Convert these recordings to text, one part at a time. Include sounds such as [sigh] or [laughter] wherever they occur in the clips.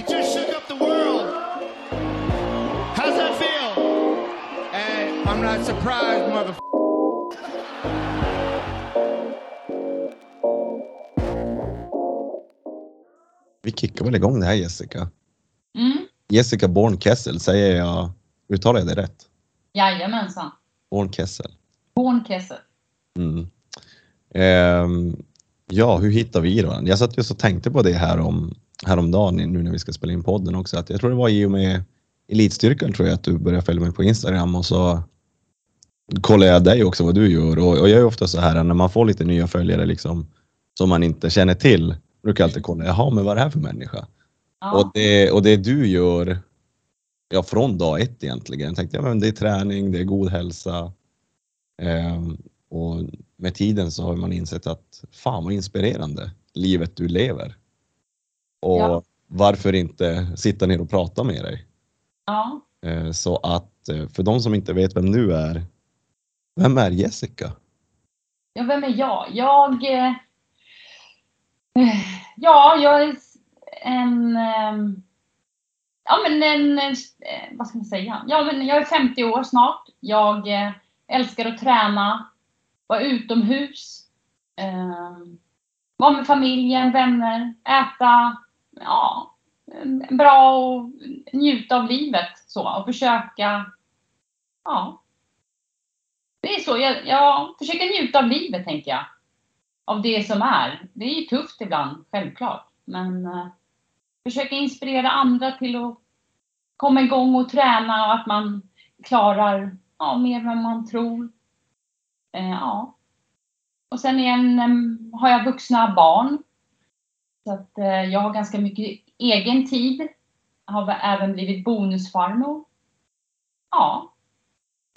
You just shook up the world. How's that feel? Hey, I'm not surprised, mother. Vi kickar väl igång det här Jessica. Mm. Jessica Born Kessel, säger jag, uttalar jag det rätt? Jajamensan. Born Kessel. Born Kessel. Mm. Ehm, ja, hur hittar vi då? Jag satt just och tänkte på det här om, häromdagen nu när vi ska spela in podden också. Att jag tror det var i och med Elitstyrkan tror jag att du började följa mig på Instagram och så kollar jag dig också vad du gör och, och jag är ofta så här när man får lite nya följare liksom som man inte känner till brukar jag alltid kolla, jaha men vad är det här för människa? Ja. Och, det, och det du gör, ja från dag ett egentligen, tänkte jag men det är träning, det är god hälsa. Ehm, och med tiden så har man insett att fan vad inspirerande livet du lever. Och Ja. varför inte sitta ner och prata med dig? ja. Ehm, så att eh, för de som inte vet vem du är, vem är Jessica? Ja, vem är jag? Jag... Eh, eh, ja, jag är en... Eh, ja, men en... Eh, vad ska man säga? Ja, men jag är 50 år snart. Jag eh, älskar att träna, vara utomhus, eh, vara med familjen, vänner, äta, ja, bra och njuta av livet så och försöka, ja, det är så. Jag, jag försöker njuta av livet, tänker jag. Av det som är. Det är ju tufft ibland, självklart. Men eh, försöka inspirera andra till att komma igång och träna och att man klarar ja, mer än man tror. Eh, ja. Och sen igen eh, har jag vuxna barn. Så att eh, jag har ganska mycket egen tid. Har även blivit bonusfarmor. Ja.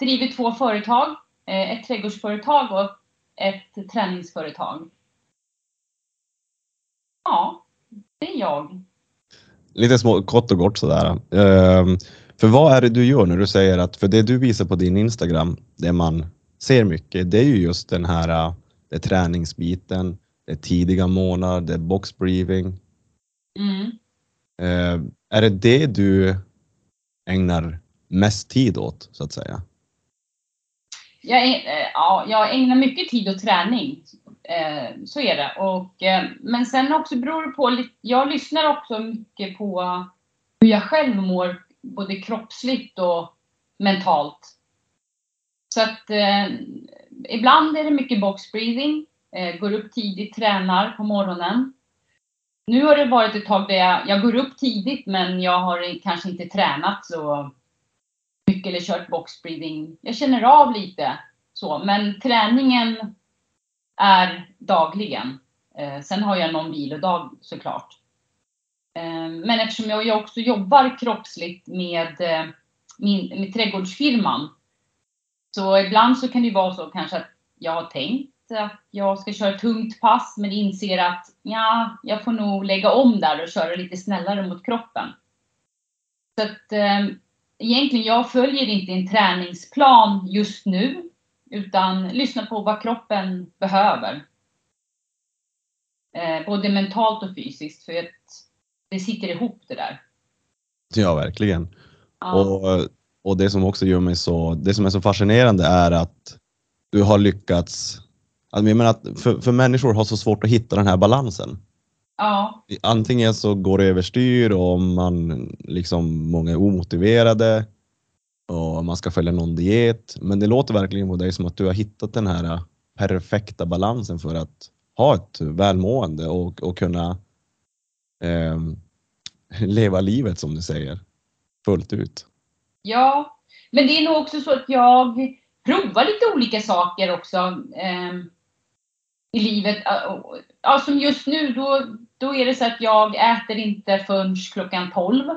Driver två företag eh, ett trädgårdsföretag och ett träningsföretag. Ja, det är jag. Lite små, kort och gott sådär. Ehm, för vad är det du gör när du säger att, för det du visar på din Instagram, det man ser mycket, det är ju just den här eh, det träningsbiten, det är tidiga månader, det är boxbriefing. Mm. Ehm, är det det du ägnar mest tid åt så att säga? Jag, är, eh, ja, jag ägnar mycket tid åt träning. Eh, så är det. Och, eh, men sen också beror det på, jag lyssnar också mycket på hur jag själv mår, både kroppsligt och mentalt. Så att eh, ibland är det mycket box breathing, eh, Eh, går upp tidigt, tränar på morgonen. Nu har det varit ett tag där jag, jag går upp tidigt men jag har kanske inte tränat så mycket eller kört box breathing. Jag känner av lite så, men träningen är dagligen. Eh, sen har jag någon vilodag såklart. Eh, men eftersom jag, jag också jobbar kroppsligt med, eh, min, med trädgårdsfirman så ibland så kan det vara så kanske att jag har tänkt att jag ska köra ett tungt pass men inser att ja, jag får nog lägga om där och köra lite snällare mot kroppen. Så att eh, egentligen, jag följer inte en träningsplan just nu utan lyssnar på vad kroppen behöver. Eh, både mentalt och fysiskt för att det sitter ihop det där. Ja, verkligen. Ja. Och, och det som också gör mig så, det som är så fascinerande är att du har lyckats, alltså jag menar att för, för människor har så svårt att hitta den här balansen. ja. Antingen så går det överstyr och man liksom, många är omotiverade och man ska följa någon diet. Men det låter verkligen på dig som att du har hittat den här perfekta balansen för att ha ett välmående och, och kunna ehm, leva livet som du säger fullt ut. Ja, men det är nog också så att jag provar lite olika saker också eh, i livet. Ja, som just nu, då, då är det så att jag äter inte förrän klockan 12.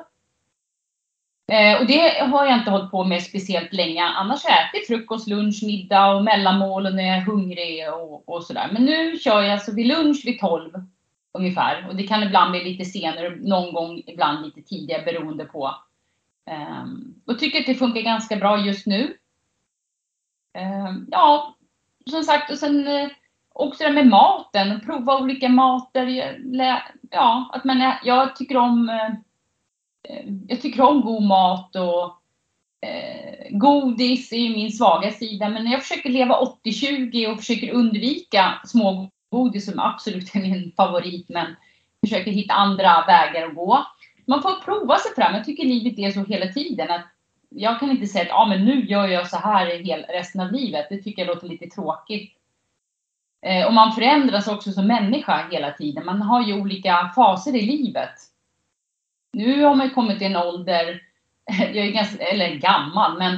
Eh, och det har jag inte hållit på med speciellt länge. Annars har jag ätit frukost, lunch, middag och mellanmål och när jag är hungrig och, och sådär. Men nu kör jag alltså vid lunch vid 12 ungefär. Och det kan ibland bli lite senare, någon gång ibland lite tidigare beroende på Eh, och tycker att det funkar ganska bra just nu. Eh, ja, som sagt, och sen eh, också det med maten, prova olika mater. Ja, att man är, jag tycker om eh, jag tycker om god mat och eh, godis är ju min svaga sida. Men jag försöker leva 80-20 och försöker undvika smågodis som absolut är min favorit. Men försöker hitta andra vägar att gå. Man får prova sig fram. Jag tycker livet är så hela tiden. att Jag kan inte säga att ah, men nu gör jag så här resten av livet. Det tycker jag låter lite tråkigt. Eh, och man förändras också som människa hela tiden. Man har ju olika faser i livet. Nu har man kommit till en ålder, [laughs] jag är ganska, eller gammal, men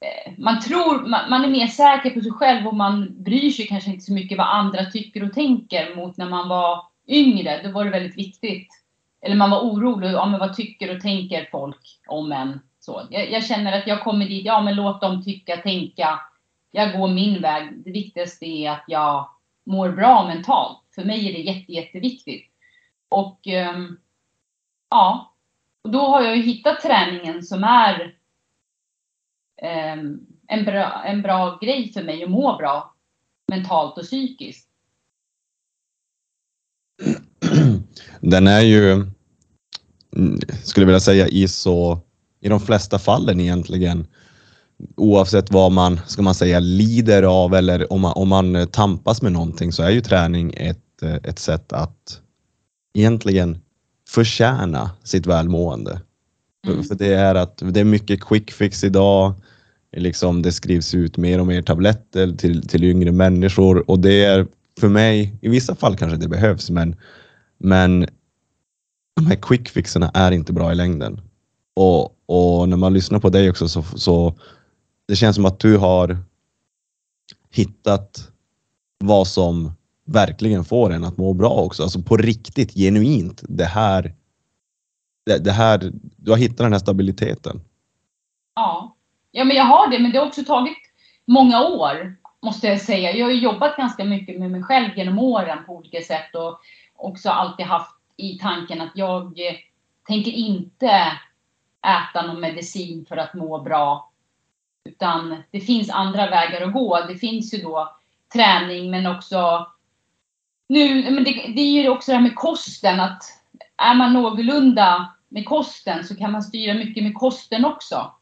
eh, man tror, man, är mer säker på sig själv och man bryr sig kanske inte så mycket vad andra tycker och tänker mot när man var yngre. Då var det väldigt viktigt. Eller man var orolig, ja men vad tycker och tänker folk om en? Så. Jag, jag känner att jag kommer dit, ja men låt dem tycka, tänka. Jag går min väg. Det viktigaste är att jag mår bra mentalt. För mig är det jätte, jätteviktigt. Och um, ja, och då har jag ju hittat träningen som är um, en, bra, en bra grej för mig att må bra mentalt och psykiskt. Den är ju, skulle jag vilja säga, i så i de flesta fallen egentligen oavsett vad man, ska man säga, lider av eller om man, om man tampas med någonting så är ju träning ett, ett sätt att egentligen förtjäna sitt välmående. Mm. För det är att det är mycket quick fix idag. Liksom det skrivs ut mer och mer tabletter till, till yngre människor och det är för mig, i vissa fall kanske det behövs, men, men de här quick fixerna är inte bra i längden. Och, och när man lyssnar på dig också så, så det känns som att du har hittat vad som verkligen får en att må bra också. Alltså på riktigt, genuint. Det här, det, det här, du har hittat den här stabiliteten. Ja. ja, men jag har det, men det har också tagit många år, måste jag säga. Jag har jobbat ganska mycket med mig själv genom åren på olika sätt och också alltid haft i tanken att jag eh, tänker inte äta någon medicin för att må bra utan det finns andra vägar att gå. Det finns ju då träning men också nu, men det, det är ju också det här med kosten att är man någorlunda med kosten så kan man styra mycket med kosten också.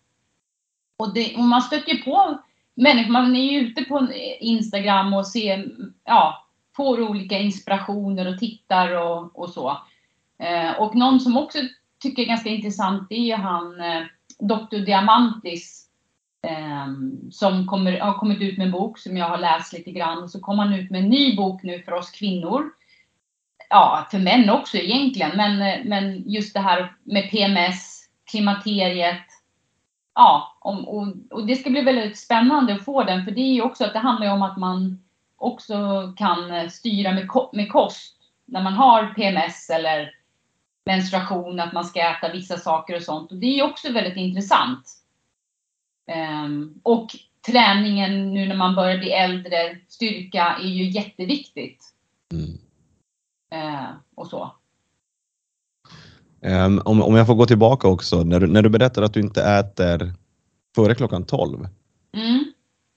Och, det, och man stöter ju på människor, man är ju ute på eh, Instagram och ser, ja, får olika inspirationer och tittar och, och så. Eh, och någon som också tycker är ganska intressant det är ju han eh, Dr. Diamantis Ehm, som kommer, har kommit ut med en bok som jag har läst lite grann. Och så kommer han ut med en ny bok nu för oss kvinnor. Ja, för män också egentligen, men, men just det här med PMS, klimakteriet. Ja, och, och, och det ska bli väldigt spännande att få den, för det är ju också att det handlar om att man också kan styra med, med kost. När man har PMS eller menstruation, att man ska äta vissa saker och sånt. Och det är ju också väldigt intressant. Um, och träningen nu när man börjar bli äldre, styrka är ju jätteviktigt. Mm. Uh, och så. Um, om, om jag får gå tillbaka också, när du, när du berättar att du inte äter före klockan 12. Mm.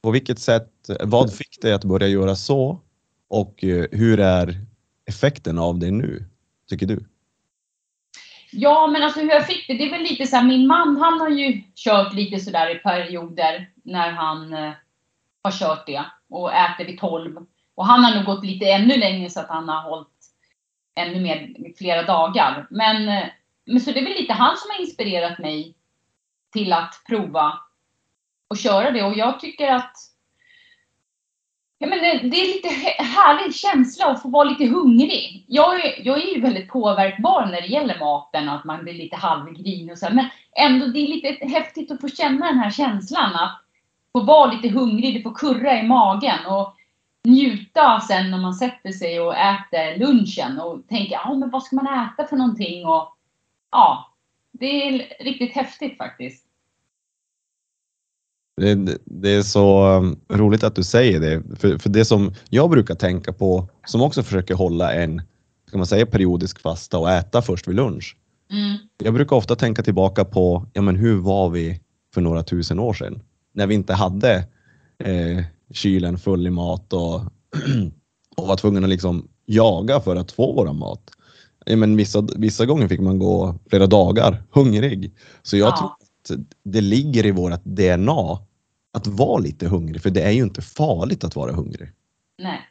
På vilket sätt, vad fick dig att börja göra så? Och uh, hur är effekten av det nu, tycker du? Ja, men alltså hur jag fick det, det är väl lite så här, min man han har ju kört lite sådär i perioder när han eh, har kört det och äter vid 12. Och han har nog gått lite ännu längre så att han har hållit ännu mer, flera dagar. Men, eh, men så det är väl lite han som har inspirerat mig till att prova och köra det. Och jag tycker att Ja, men det, är lite härlig känsla att få vara lite hungrig. Jag är, jag är ju väldigt påverkbar när det gäller maten och att man blir lite halvgrinig och så. Men ändå, det är lite häftigt att få känna den här känslan att få vara lite hungrig, det får kurra i magen och njuta sen när man sätter sig och äter lunchen och tänker, ja men vad ska man äta för någonting? Och ja, det är riktigt häftigt faktiskt. Det, det, är så um, roligt att du säger det, för, för det som jag brukar tänka på, som också försöker hålla en, ska man säga periodisk fasta och äta först vid lunch. Mm. Jag brukar ofta tänka tillbaka på, ja men hur var vi för några tusen år sedan? När vi inte hade eh, kylen full i mat och, [clears throat] och var tvungna att liksom jaga för att få våra mat. ja, men vissa, vissa gånger fick man gå flera dagar hungrig. Så jag Ja. tror att det ligger i vårt DNA att vara lite hungrig, för det är ju inte farligt att vara hungrig. Nej.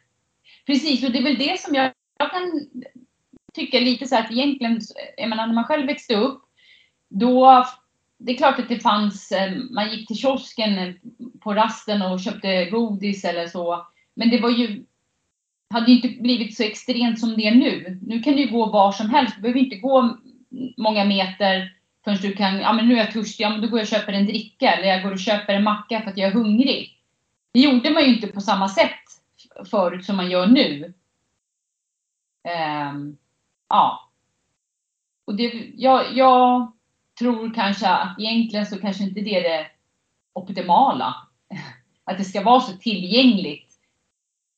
Precis, och det är väl det som jag, jag kan tycka lite så här att egentligen, jag menar när man själv växte upp, då, det är klart att det fanns, eh, man gick till kiosken eh, på rasten och köpte godis eller så, men det var ju, hade ju inte blivit så extremt som det är nu. Nu kan du ju gå var som helst, du behöver inte gå många meter förrän du kan, ja men nu är jag törstig, ja men då går jag och köper en dricka, eller jag går och köper en macka för att jag är hungrig. Det gjorde man ju inte på samma sätt förut som man gör nu. Um, ja. Och det, jag, jag tror kanske att egentligen så kanske inte det är det optimala. [laughs] Att det ska vara så tillgängligt.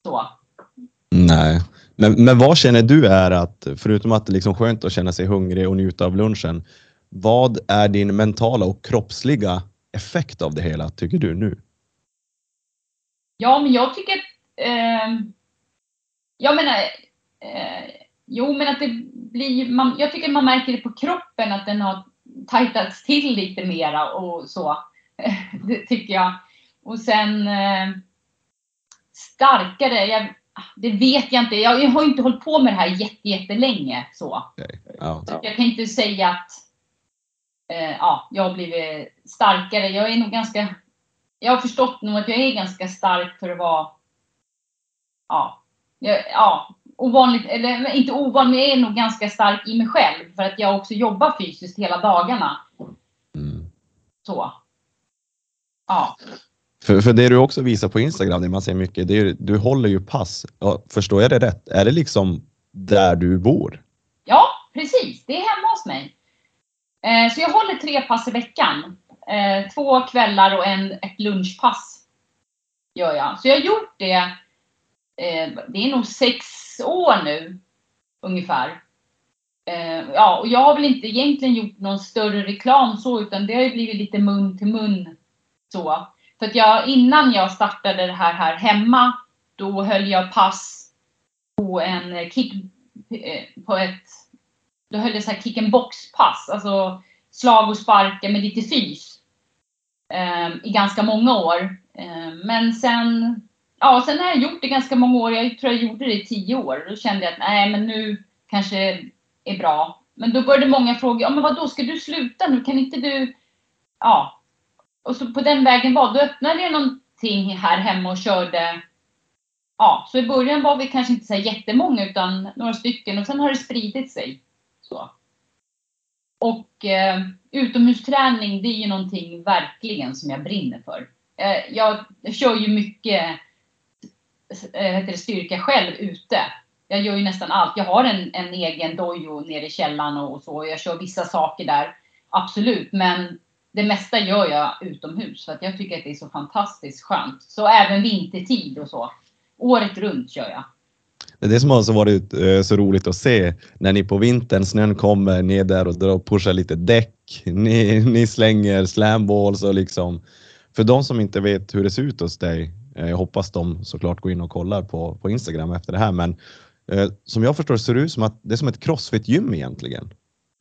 Så. Nej, men, men vad känner du är att, förutom att det är liksom skönt att känna sig hungrig och njuta av lunchen, vad är din mentala och kroppsliga effekt av det hela, tycker du nu? Ja, men jag tycker att... Eh, jag menar... Eh, jo, men att det blir... Man, jag tycker man märker det på kroppen att den har tajtats till lite mera och så. [laughs] det tycker jag. Och sen... Eh, starkare. Jag, det vet jag inte. Jag, jag har inte hållit på med det här jätte, jättelänge så. Ja. Så jag kan inte säga att eh, ja, jag har blivit starkare. Jag är nog ganska... Jag har förstått nog att jag är ganska stark för att vara... Ja, jag, ja ovanligt, eller inte ovanligt, men jag är nog ganska stark i mig själv. För att jag också jobbar fysiskt hela dagarna. Mm. Så. Ja. För, för det du också visar på Instagram, det man ser mycket, det är ju, du håller ju pass. Ja, förstår jag det rätt? Är det liksom där du bor? Ja, precis. Det är hemma hos mig. Eh, så jag håller tre pass i veckan. Eh, två kvällar och en, ett lunchpass. Gör jag. Så jag har gjort det. Eh, det är nog sex år nu. Ungefär. Ja, och jag har väl inte egentligen gjort någon större reklam så, utan det har ju blivit lite mun till mun. Så. För att jag, innan jag startade det här här hemma, då höll jag pass på en kick, på ett, då höll jag så här kick and box pass, alltså slag och sparkar med lite fys. Eh, I ganska många år. Eh, men sen, ja sen har jag gjort det ganska många år, jag tror jag gjorde det i tio år. Då kände jag att nej men nu kanske är bra. Men då började många fråga, ja men vadå, ska du sluta nu? Kan inte du, ja. Och så på den vägen var, då öppnade jag någonting här hemma och körde ja, så i början var vi kanske inte så här jättemånga utan några stycken och sen har det spridit sig. Och eh, utomhusträning det är ju någonting verkligen som jag brinner för. Eh, jag, kör ju mycket eh, heter det, styrka själv ute. Jag gör ju nästan allt. Jag har en, en egen dojo nere i källaren och, och så. Jag kör vissa saker där. Absolut, men det mesta gör jag utomhus för att jag tycker att det är så fantastiskt skönt. Så även vintertid och så. Året runt kör jag. Det är det som har så varit eh, så roligt att se när ni på vintern, snön kommer, ni är där och drar och pushar lite däck, ni, ni slänger slamballs och liksom. För de som inte vet hur det ser ut hos dig, eh, jag hoppas de såklart går in och kollar på, på Instagram efter det här, men eh, som jag förstår ser det ut som att det är som ett crossfit-gym egentligen.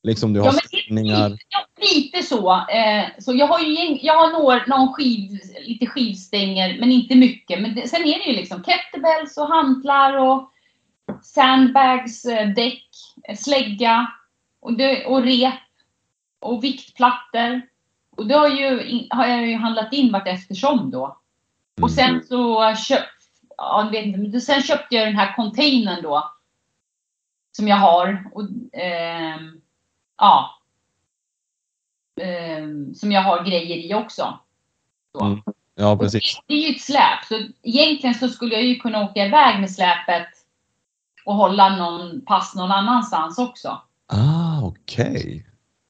Liksom du har Ja, ställningar. lite, lite så. Eh, så jag har ju gäng- jag har några, någon skiv, lite skivstänger, men inte mycket. Men det, sen är det ju liksom kettlebells och hantlar och sandbags, eh, däck, eh, slägga och, det, och rep och viktplattor. Och det har, ju, har jag ju handlat in vart eftersom då. Och sen så köp, ja, vet inte, men sen köpte jag den här containern då. Som jag har. Och, ehm, ja. Ehm, som jag har grejer i också. Så. Mm, Ja, Och det, precis. det är ju ett släp. Så egentligen så skulle jag ju kunna åka iväg med släpet och hålla någon pass någon annanstans också. Ah, okej.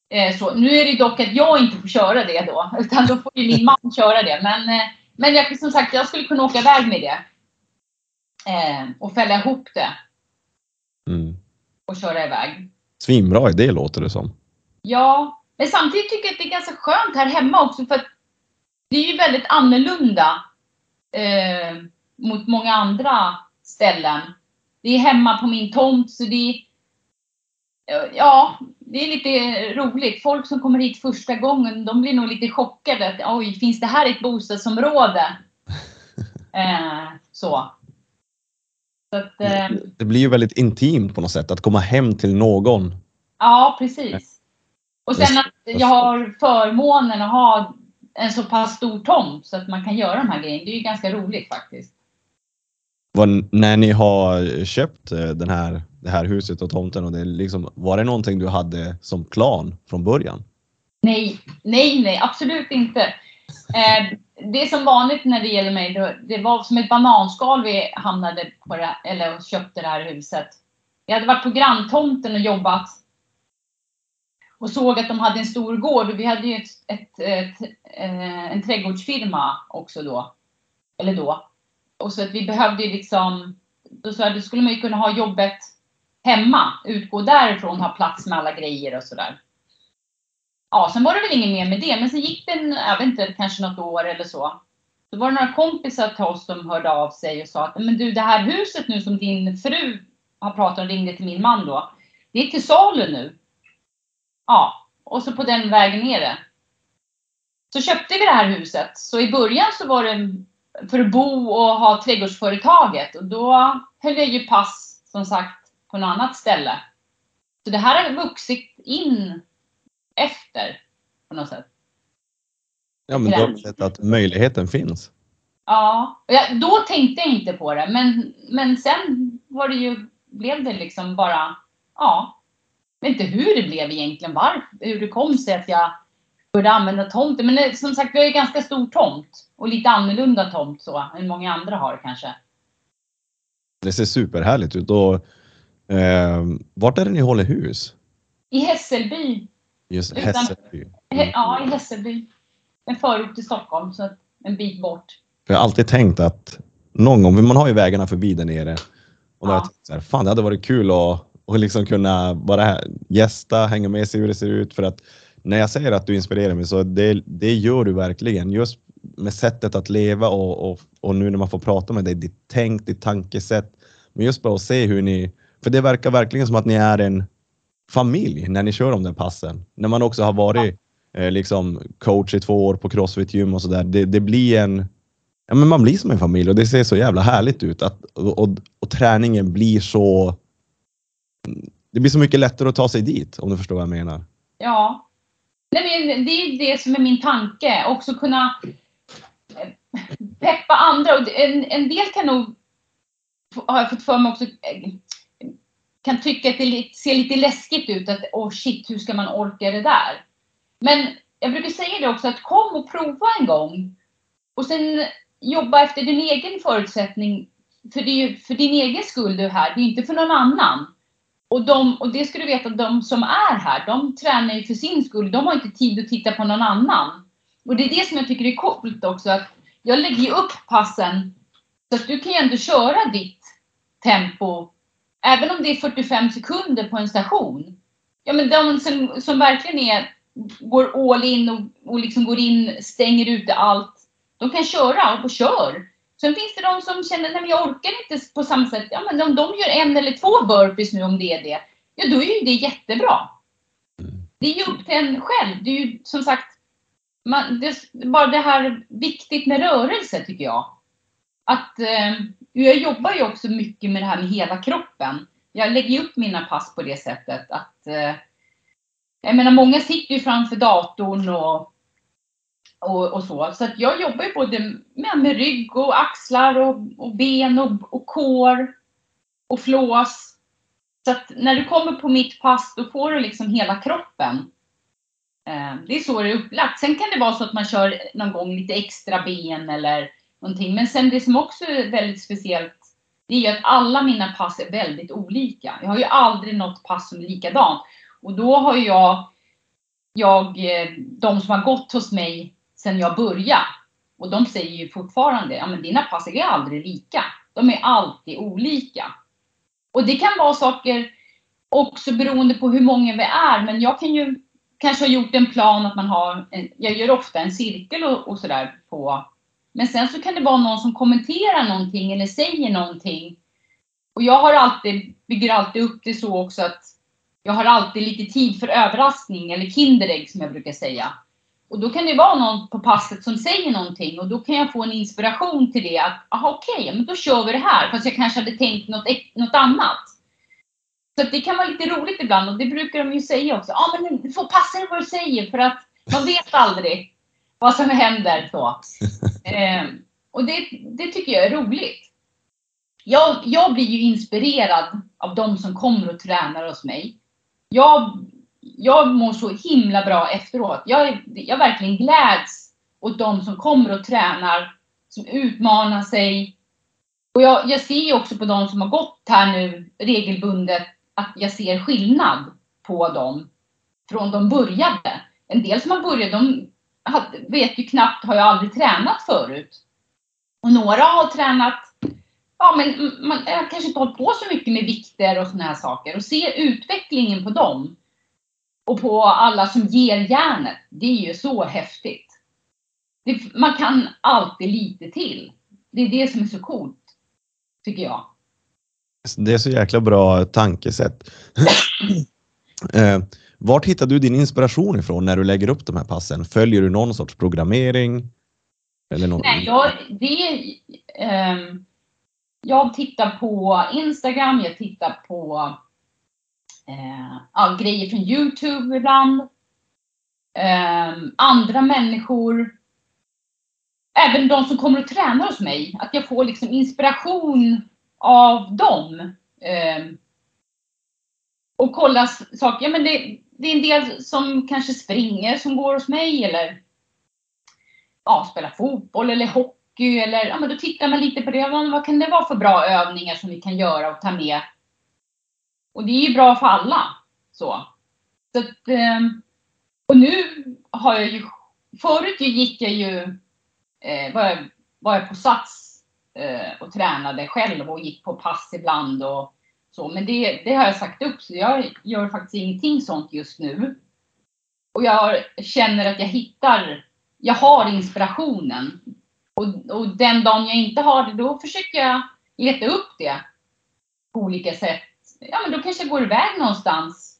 Eh, så, nu är det dock att jag inte får köra det då, utan då får ju min man köra det. Men, eh, men jag, som sagt, jag skulle kunna åka iväg med det. Eh, och fälla ihop det Mm. och köra iväg. Svinbra idé låter det som. Ja, men samtidigt tycker jag att det är ganska skönt här hemma också för att det är ju väldigt annorlunda eh, mot många andra ställen. Det är hemma på min tomt så det är, Ja, det är lite roligt. Folk som kommer hit första gången, de blir nog lite chockade. Att, Oj, finns det här ett bostadsområde? [laughs] eh, så. så att, eh, Det blir ju väldigt intimt på något sätt att komma hem till någon. ja, precis. Och sen att jag har förmånen att ha en så pass stor tomt så att man kan göra de här grejerna. Det är ju ganska roligt faktiskt. Var, när ni har köpt eh, den här, det här huset och tomten, och det liksom, var det någonting du hade som plan från början? Nej, nej, nej, absolut inte. Eh, det är som vanligt när det gäller mig. Det, det var som ett bananskal vi hamnade på det, eller köpte det här huset. Jag hade varit på granntomten och jobbat. Och såg att de hade en stor gård och vi hade ju ett, ett, ett, eh, en trädgårdsfirma också då. Eller då. Och så att vi behövde ju liksom, då sa jag, då skulle man ju kunna ha jobbet hemma, utgå därifrån, ha plats med alla grejer och sådär. Ja, sen var det väl inget mer med det, men sen gick det, en, jag vet inte, kanske något år eller så. Då var det några kompisar till oss som hörde av sig och sa att men du, det här huset nu som din fru har pratat om, ringde till min man då. Det är till salu nu. Ja, och så på den vägen är det. Så köpte vi det här huset. Så i början så var det för att bo och ha trädgårdsföretaget och då höll jag ju pass som sagt på något annat ställe. Så det här har vuxit in efter på något sätt. Ja, men du har sett att möjligheten finns. Ja, då tänkte jag inte på det, men, men sen var det ju, blev det liksom bara, ja, jag vet inte hur det blev egentligen, varför, hur det kom sig att jag började använda tomten. Men det, som sagt, vi har ju ganska stor tomt och lite annorlunda tomt så, än många andra har kanske. Det ser superhärligt ut. Och, eh, vart är det ni håller hus? I Hässelby, Just Utan- Hässelby. He- ja i Hässelby, en förort till Stockholm, så en bit bort. För jag har alltid tänkt att någon gång, man har ju vägarna förbi där nere. Och då Ja. så här, fan det hade varit kul att, att liksom kunna bara gästa, hänga med, se hur det ser ut. För att när jag säger att du inspirerar mig så det, det gör du verkligen. Just med sättet att leva och, och, och nu när man får prata med dig, ditt tänk, ditt tankesätt. Men just bara att se hur ni, för det verkar verkligen som att ni är en familj när ni kör de där passen. När man också har varit eh, liksom coach i två år på Crossfit gym och sådär. Det, det blir en, ja men man blir som en familj och det ser så jävla härligt ut att, och, och, och träningen blir så, det blir så mycket lättare att ta sig dit om du förstår vad jag menar. Ja. Nej, men det är det som är min tanke. Också kunna eh, peppa andra. Och En, en del kan nog, har jag fått för mig också, eh, kan tycka att det ser lite läskigt ut. Att åh oh shit, hur ska man orka det där? Men jag brukar säga det också, att kom och prova en gång. Och sen jobba efter din egen förutsättning. För det är ju för din egen skull du är här, det är inte för någon annan. Och, de, och det ska du veta, de som är här, de tränar ju för sin skull. De har inte tid att titta på någon annan. Och det är det som jag tycker är coolt också. Att jag lägger ju upp passen så att du kan ju ändå köra ditt tempo. Även om det är 45 sekunder på en station. Ja men de som, som verkligen är, går all in och, och liksom går in, stänger ute allt. De kan köra och kör. Sen finns det de som känner, att jag orkar inte på samma sätt. Ja, men om de gör en eller två burpees nu om det är det. Ja, då är ju det jättebra. Det är ju upp till en själv. Det är ju som sagt, man, det, bara det här viktigt med rörelse tycker jag. Att, eh, jag jobbar ju också mycket med det här med hela kroppen. Jag lägger ju upp mina pass på det sättet att eh, jag menar många sitter ju framför datorn och och, och så. Så att jag jobbar ju både med, med rygg och axlar och, och ben och, och kår och flås. Så att när du kommer på mitt pass då får du liksom hela kroppen. Eh, det är så det är upplagt. Sen kan det vara så att man kör någon gång lite extra ben eller någonting. Men sen det som också är väldigt speciellt det är ju att alla mina pass är väldigt olika. Jag har ju aldrig något pass som är likadant. Och då har ju jag, jag eh, de som har gått hos mig sen jag började. Och de säger ju fortfarande, ja men dina pass är aldrig lika. De är alltid olika. Och det kan vara saker också beroende på hur många vi är. Men jag kan ju kanske ha gjort en plan att man har, en, jag gör ofta en cirkel och, och sådär på. Men sen så kan det vara någon som kommenterar någonting eller säger någonting. Och jag har alltid, bygger alltid upp det så också att jag har alltid lite tid för överraskning eller Kinderägg som jag brukar säga. Och då kan det vara någon på passet som säger någonting och då kan jag få en inspiration till det. Att, aha, okej, okay, men då kör vi det här. Fast jag kanske hade tänkt något, något annat. Så det kan vara lite roligt ibland och det brukar de ju säga också. Ja, ah, men du får passa dig vad du säger för att man vet aldrig vad som händer. Så. [laughs] Eh, och det, det tycker jag är roligt. Jag, jag blir ju inspirerad av de som kommer och tränar hos mig. Jag, jag mår så himla bra efteråt. Jag, jag verkligen gläds åt de som kommer och tränar, som utmanar sig. Och jag, jag ser ju också på de som har gått här nu regelbundet att jag ser skillnad på dem från de började. En del som har börjat, de vet ju knappt, har ju aldrig tränat förut. Och några har tränat, ja men man kanske inte hållit på så mycket med vikter och sådana här saker. Och se utvecklingen på dem och på alla som ger järnet, det är ju så häftigt. Det, man kan alltid lite till. Det är det som är så coolt, tycker jag. Det är så jäkla bra tankesätt. [clears throat] eh, vart hittar du din inspiration ifrån när du lägger upp de här passen? Följer du någon sorts programmering? Eller någon... Nej, jag, det, eh, jag tittar på Instagram, jag tittar på eh, grejer från Youtube ibland. Eh, andra människor. Även de som kommer och tränar hos mig. Att jag får liksom inspiration av dem. Eh, och kolla saker. Ja, men det, det, är en del som kanske springer som går hos mig eller ja, spelar fotboll eller hockey. Eller, ja, men då tittar man lite på det. Vad kan det vara för bra övningar som vi kan göra och ta med? Och det är ju bra för alla. Så. så att, ehm, och nu har jag ju, förut gick jag ju, eh, var, jag, var jag på Sats eh, och tränade själv och gick på pass ibland och så. Men det, det har jag sagt upp så jag gör faktiskt ingenting sånt just nu. Och jag känner att jag hittar, jag har inspirationen. Och, och den dagen jag inte har det, då försöker jag leta upp det på olika sätt. Ja, men då kanske jag går iväg någonstans.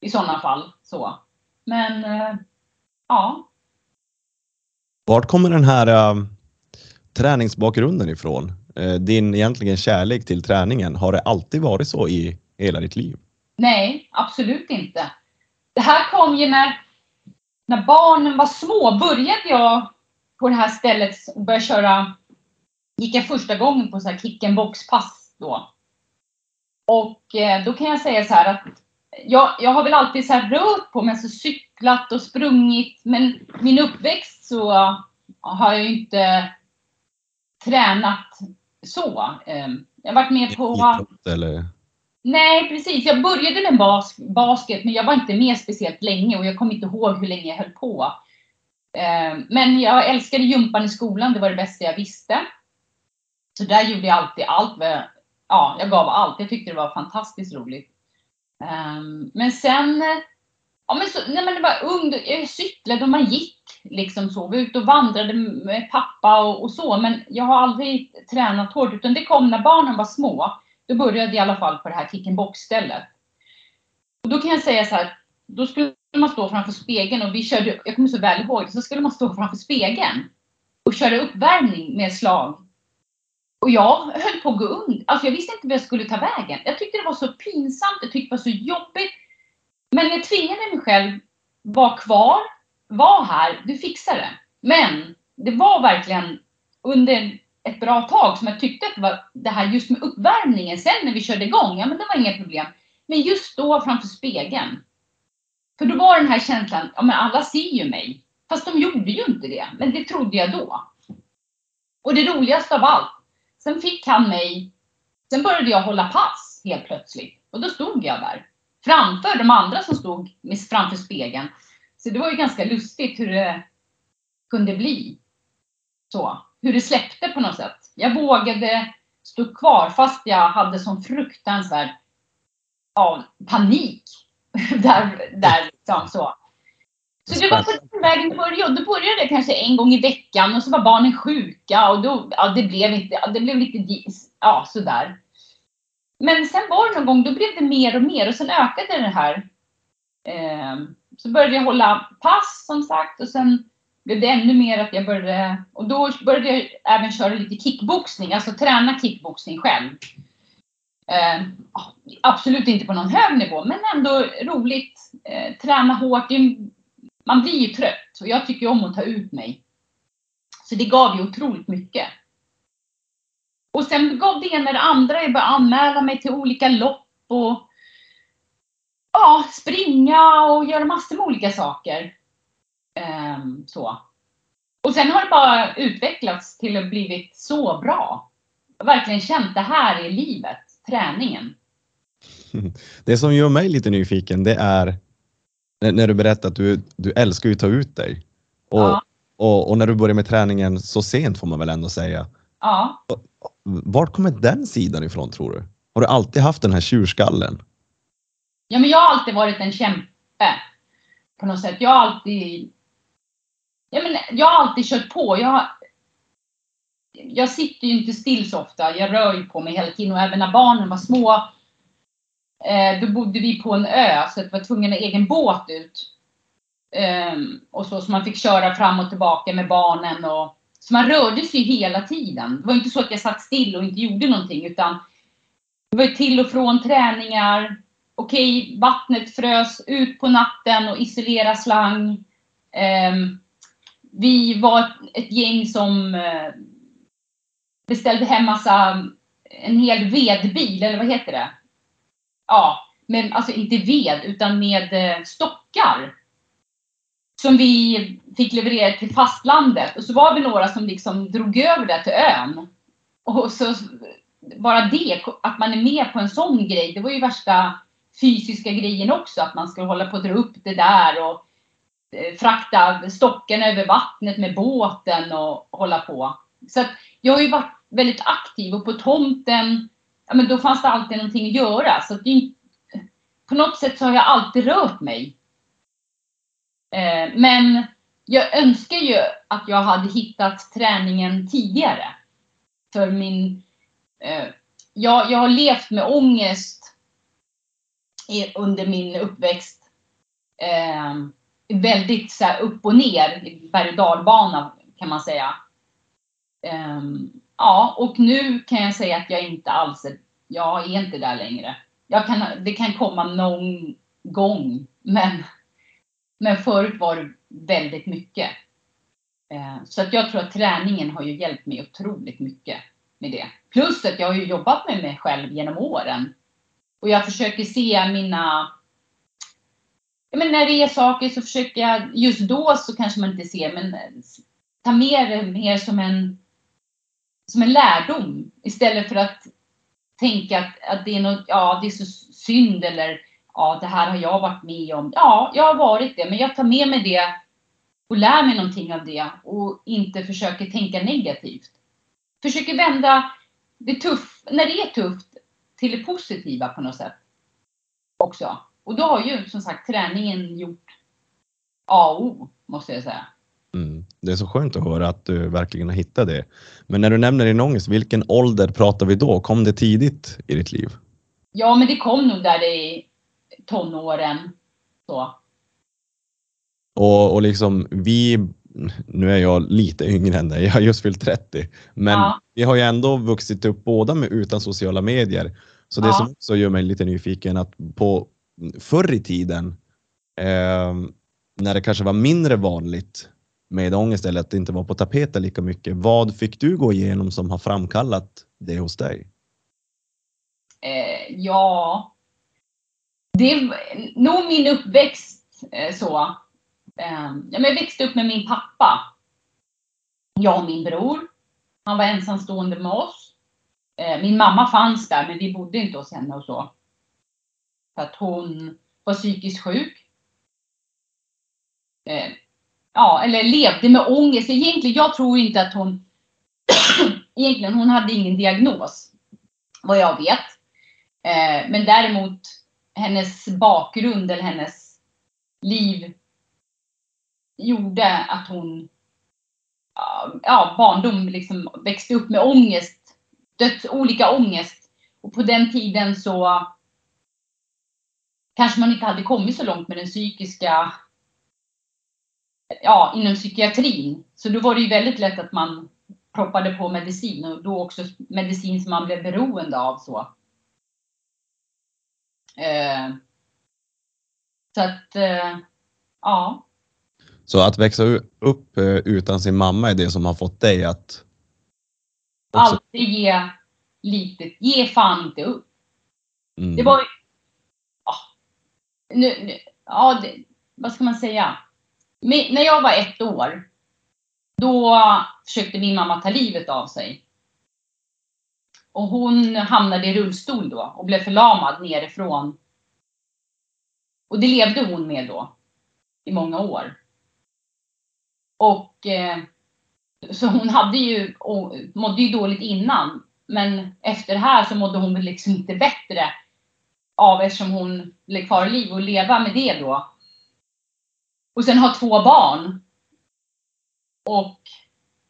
I sådana fall. Så. Men, eh, ja. Vart kommer den här uh träningsbakgrunden ifrån? Eh, din egentligen kärlek till träningen, har det alltid varit så i hela ditt liv? Nej, absolut inte. Det här kom ju när, när barnen var små. Började jag på det här stället och började köra, gick jag första gången på så här kick and box pass då. Och eh, då kan jag säga så här att jag, jag har väl alltid så rört på mig, alltså cyklat och sprungit. Men min uppväxt så har jag ju inte tränat så. Ehm, jag har varit med på... Eller? Nej, precis. Jag började med bas basket, men jag var inte med speciellt länge och jag kommer inte ihåg hur länge jag höll på. Ehm, men jag älskade gympan i skolan. Det var det bästa jag visste. Så där gjorde jag alltid allt. Ja, jag gav allt. Jag tyckte det var fantastiskt roligt. Um, men sen... Ja, men så, när man var ung, jag cyklade och man gick liksom så. Vi var ute och vandrade med pappa och, och, så, men jag har aldrig tränat hårt, utan det kom när barnen var små. Då började jag i alla fall på det här kick box stället. Och då kan jag säga så här, då skulle man stå framför spegeln och vi körde, jag kommer så väl ihåg, så skulle man stå framför spegeln och köra uppvärmning med slag. Och jag höll på att gå under. Alltså jag visste inte vad jag skulle ta vägen. Jag tyckte det var så pinsamt, jag tyckte det var så jobbigt. Men jag tvingade mig själv Var kvar, var här, du fixar det. Men det var verkligen under ett bra tag som jag tyckte att det var det här just med uppvärmningen. Sen när vi körde igång, ja men det var inga problem. Men just då framför spegeln. För då var den här känslan, ja men alla ser ju mig. Fast de gjorde ju inte det. Men det trodde jag då. Och det roligaste av allt, sen fick han mig, sen började jag hålla pass helt plötsligt. Och då stod jag där. Framför de andra som stod framför spegeln. Så det var ju ganska lustigt hur det kunde bli. Så, hur det släppte på något sätt. Jag vågade stå kvar fast jag hade sån fruktansvärd ja, panik. [laughs] där, där liksom så. Så det var på den vägen det började. Då började det kanske en gång i veckan och så var barnen sjuka och då, ja, det blev inte, det blev lite, ja sådär. men sen var det någon gång, då blev det mer och mer och sen ökade det här. Eh, så började jag hålla pass som sagt och sen blev det ännu mer att jag började, och då började jag även köra lite kickboxning, alltså träna kickboxning själv. Eh, absolut inte på någon hög nivå, men ändå roligt. Eh, träna hårt. Man blir ju trött och jag tycker om att ta ut mig. Så det gav ju otroligt mycket. Och sen gav det ena det andra. Jag började anmäla mig till olika lopp och ja, springa och göra massor med olika saker. Ehm, så. Och sen har det bara utvecklats till att blivit så bra. Jag har verkligen känt det här i livet, träningen. [laughs] Det som gör mig lite nyfiken, det är när du berättar att du, du älskar att ta ut dig. Och, ja. och, och, när du börjar med träningen så sent får man väl ändå säga. Ja. Vart kommer den sidan ifrån tror du? Har du alltid haft den här tjurskallen? Ja, men jag har alltid varit en kämpe. På något sätt. Jag har alltid ja, men jag har alltid kört på. Jag, jag sitter ju inte still så ofta. Jag rör ju på mig hela tiden och även när barnen var små. Eh, då bodde vi på en ö så vi var tvungen att ha egen båt ut. Eh, och så, så man fick köra fram och tillbaka med barnen. Och, så man rörde sig hela tiden. Det var inte så att jag satt still och inte gjorde någonting utan det var ju till och från träningar. Okej, vattnet frös ut på natten och isolera slang. Eh, vi var ett gäng som eh, beställde hem massa, en hel vedbil, eller vad heter det? Ja, men alltså inte ved, utan med eh, stockar. Som vi fick leverera till fastlandet. Och så var vi några som liksom drog över det till ön. Och så bara det, att man är med på en sån grej, det var ju värsta fysiska grejen också. Att man skulle hålla på att dra upp det där och eh, frakta stocken över vattnet med båten och hålla på. Så att jag har ju varit väldigt aktiv och på tomten, ja men då fanns det alltid någonting att göra. Så att det, på något sätt så har jag alltid rört mig. Eh, men jag önskar ju att jag hade hittat träningen tidigare. För min... Eh, jag, jag har levt med ångest under min uppväxt eh, väldigt så upp och ner, berg och dalbana kan man säga. Um, ja, och nu kan jag säga att jag inte alls är, jag är inte där längre. Jag kan, det kan komma någon gång, men, men förut var det väldigt mycket. Eh, så att jag tror att träningen har ju hjälpt mig otroligt mycket med det. Plus att jag har ju jobbat med mig själv genom åren. Och jag försöker se mina men när det är saker så försöker jag, just då så kanske man inte ser, men ta med det mer som en, som en lärdom istället för att tänka att, att det är något, ja det är så synd eller ja det här har jag varit med om. Ja, jag har varit det, men jag tar med mig det och lär mig någonting av det och inte försöker tänka negativt. Försöker vända det tuff, när det är tufft till det positiva på något sätt också. Och då har ju som sagt träningen gjort A och O, måste jag säga. Mm. Det är så skönt att höra att du verkligen har hittat det. Men när du nämner din ångest, vilken ålder pratar vi då? Kom det tidigt i ditt liv? Ja, men det kom nog där i tonåren. Så. Och, och liksom vi, nu är jag lite yngre än dig, jag har just fyllt 30, men ja. vi har ju ändå vuxit upp båda med utan sociala medier. Så det ja. som också gör mig lite nyfiken att på förr i tiden eh, när det kanske var mindre vanligt med ångest eller att det inte var på tapeten lika mycket. Vad fick du gå igenom som har framkallat det hos dig? Eh, ja, det är nog min uppväxt eh, så. Eh, jag växte upp med min pappa. Jag och min bror. Han var ensamstående med oss. Eh, min mamma fanns där men vi bodde inte hos henne och så. För att hon var psykiskt sjuk. Eh, Ja, eller levde med ångest. Egentligen, jag tror inte att hon... [clears throat] egentligen, hon hade ingen diagnos. Vad jag vet. Eh, men däremot hennes bakgrund eller hennes liv gjorde att hon ja, barndom liksom växte upp med ångest. Döds, olika ångest Och på den tiden så kanske man inte hade kommit så långt med den psykiska, ja, inom psykiatrin. Så då var det ju väldigt lätt att man proppade på medicin och då också medicin som man blev beroende av så. Eh, så att, eh, ja. Så att växa upp eh, utan sin mamma är det som har fått dig att också, Alltid ge lite, ge fan inte upp. mm, Det var ju, ja, nu, nu, ja det, vad ska man säga? Men, när jag var ett år, då försökte min mamma ta livet av sig. Och hon hamnade i rullstol då och blev förlamad nerifrån. Och det levde hon med då i många år. Och eh, så hon hade ju, och mådde ju dåligt innan. Men efter det här så mådde hon väl liksom inte bättre av eftersom hon blev kvar i liv och leva med det då. Och sen ha två barn. Och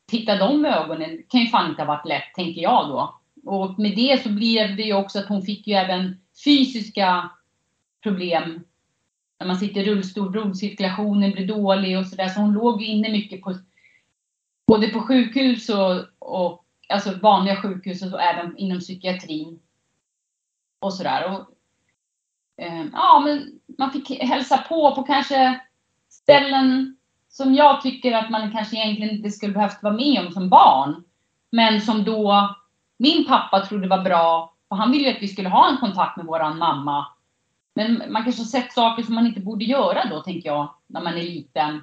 titta dem i ögonen kan ju fan inte ha varit lätt, tänker jag då. Och med det så blev det ju också att hon fick ju även fysiska problem. När man sitter i rullstol, blodcirkulationen blir dålig och sådär. Så hon låg ju inne mycket på både på sjukhus och, och alltså vanliga sjukhus och även inom psykiatrin. Och sådär. Och, eh, ja, men man fick hälsa på på kanske ställen som jag tycker att man kanske egentligen inte skulle behövt vara med om som barn. Men som då min pappa trodde var bra, för han ville ju att vi skulle ha en kontakt med våran mamma. Men man kanske har sett saker som man inte borde göra då, tänker jag, när man är liten.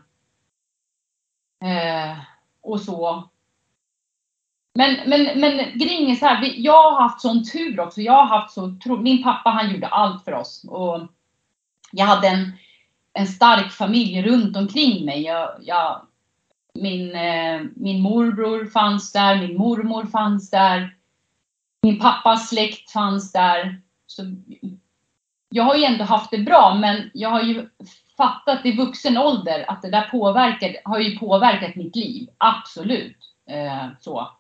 Eh, och så. Men, men, men grejen är så här, jag har haft sån tur också. Jag har haft så min pappa han gjorde allt för oss. Och jag hade en, en stark familj runt omkring mig. Jag, jag, min, eh, min morbror fanns där, min mormor fanns där. Min pappas släkt fanns där. Så jag har ju ändå haft det bra, men jag har ju fattat i vuxen ålder att det där påverkar, har ju påverkat mitt liv. Absolut. Eh, så.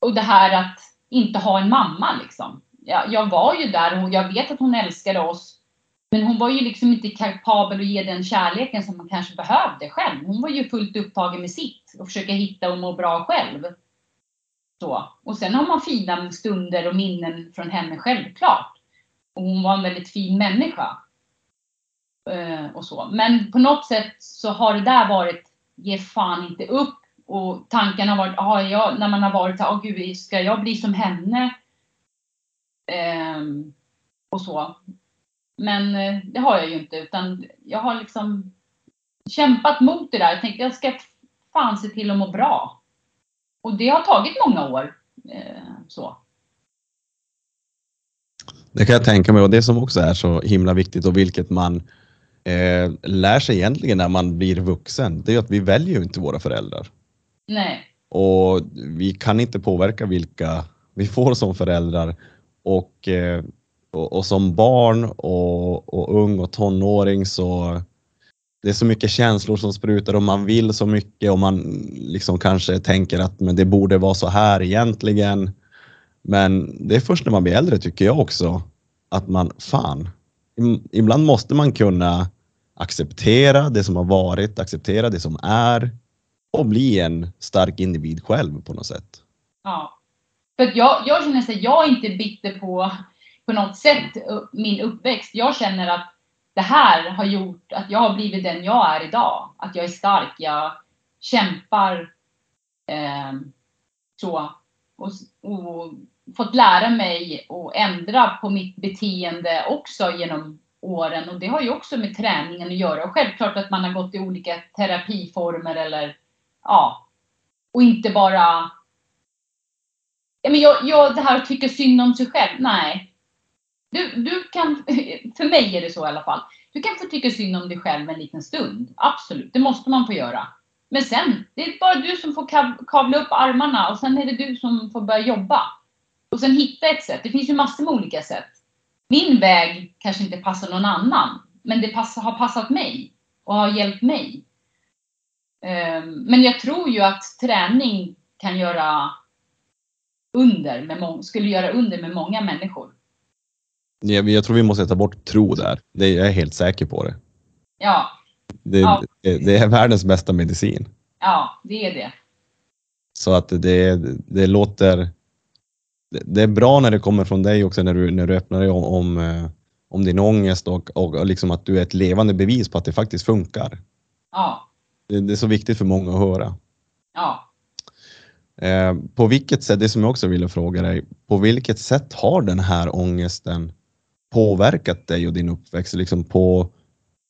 Och det här att inte ha en mamma liksom. Jag, jag var ju där och jag vet att hon älskade oss. Men hon var ju liksom inte kapabel att ge den kärleken som man kanske behövde själv. Hon var ju fullt upptagen med sitt och försöka hitta och må bra själv. Så. Och sen har man fina stunder och minnen från henne självklart. Och hon var en väldigt fin människa. Eh, och så. Men på något sätt så har det där varit, ge fan inte upp. Och tankarna har varit, ah, jag, när man har varit såhär, oh, gud, ska jag bli som henne? Eh, och så. Men eh, det har jag ju inte, utan jag har liksom kämpat mot det där. Jag tänkte, jag ska fan se till att må bra. Och det har tagit många år. Eh, så. Det kan jag tänka mig och det som också är så himla viktigt och vilket man eh, lär sig egentligen när man blir vuxen, det är att vi väljer ju inte våra föräldrar. Nej. Och vi kan inte påverka vilka vi får som föräldrar. Och, eh, och, och som barn och, och ung och tonåring så det är så mycket känslor som sprutar och man vill så mycket och man liksom kanske tänker att men det borde vara så här egentligen. Men det är först när man blir äldre tycker jag också att man, fan, ibland måste man kunna acceptera det som har varit, acceptera det som är och bli en stark individ själv på något sätt. Ja. För jag, jag känner att jag är inte bitter på, på något sätt min uppväxt. Jag känner att det här har gjort att jag har blivit den jag är idag. Att jag är stark, jag kämpar. Eh, så. Och, och fått lära mig och ändra på mitt beteende också genom åren. Och det har ju också med träningen att göra. Och självklart att man har gått i olika terapiformer eller ja. Och inte bara Ja, men jag, jag, det här att tycka synd om sig själv, nej. Du, du kan, [laughs] för mig är det så i alla fall. Du kan få tycka synd om dig själv en liten stund. Absolut, det måste man få göra. Men sen, det är bara du som får kavla upp armarna och sen är det du som får börja jobba. Och sen hitta ett sätt. Det finns ju massor med olika sätt. Min väg kanske inte passar någon annan, men det pass, har passat mig och har hjälpt mig. Ehm, men jag tror ju att träning kan göra under med skulle göra under med många människor. Jag, jag tror vi måste ta bort tro där. Det, jag är helt säker på det. Ja, Det, Ja. det, det är världens bästa medicin. ja, det är det. Så att det, det låter... Det, är bra när det kommer från dig också när du, när du öppnar dig om, om, eh, om din ångest och, och, och liksom att du är ett levande bevis på att det faktiskt funkar. Ja, Det, det är så viktigt för många att höra. ja. Eh, på vilket sätt, det som jag också ville fråga dig, på vilket sätt har den här ångesten påverkat dig och din uppväxt? Liksom på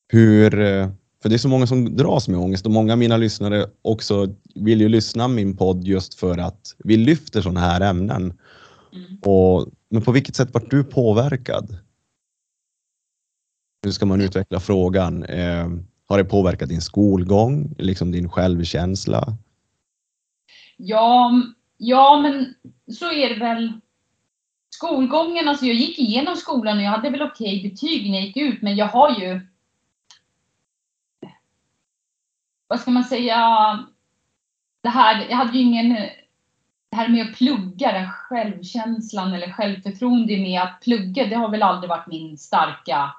hur, eh, för det är så många som dras med ångest och många av mina lyssnare också vill ju lyssna min podd just för att vi lyfter sådana här ämnen. Mm. Och, men på vilket sätt vart du påverkad? Hur ska man utveckla frågan? Eh, har det påverkat din skolgång, liksom din självkänsla? Ja, ja, men så är det väl. Skolgången, alltså jag gick igenom skolan och jag hade väl okej betyg när jag gick ut, men jag har ju... Vad ska man säga? Det här, jag hade ju ingen... Det här med att plugga, den självkänslan eller självförtroende med att plugga, det har väl aldrig varit min starka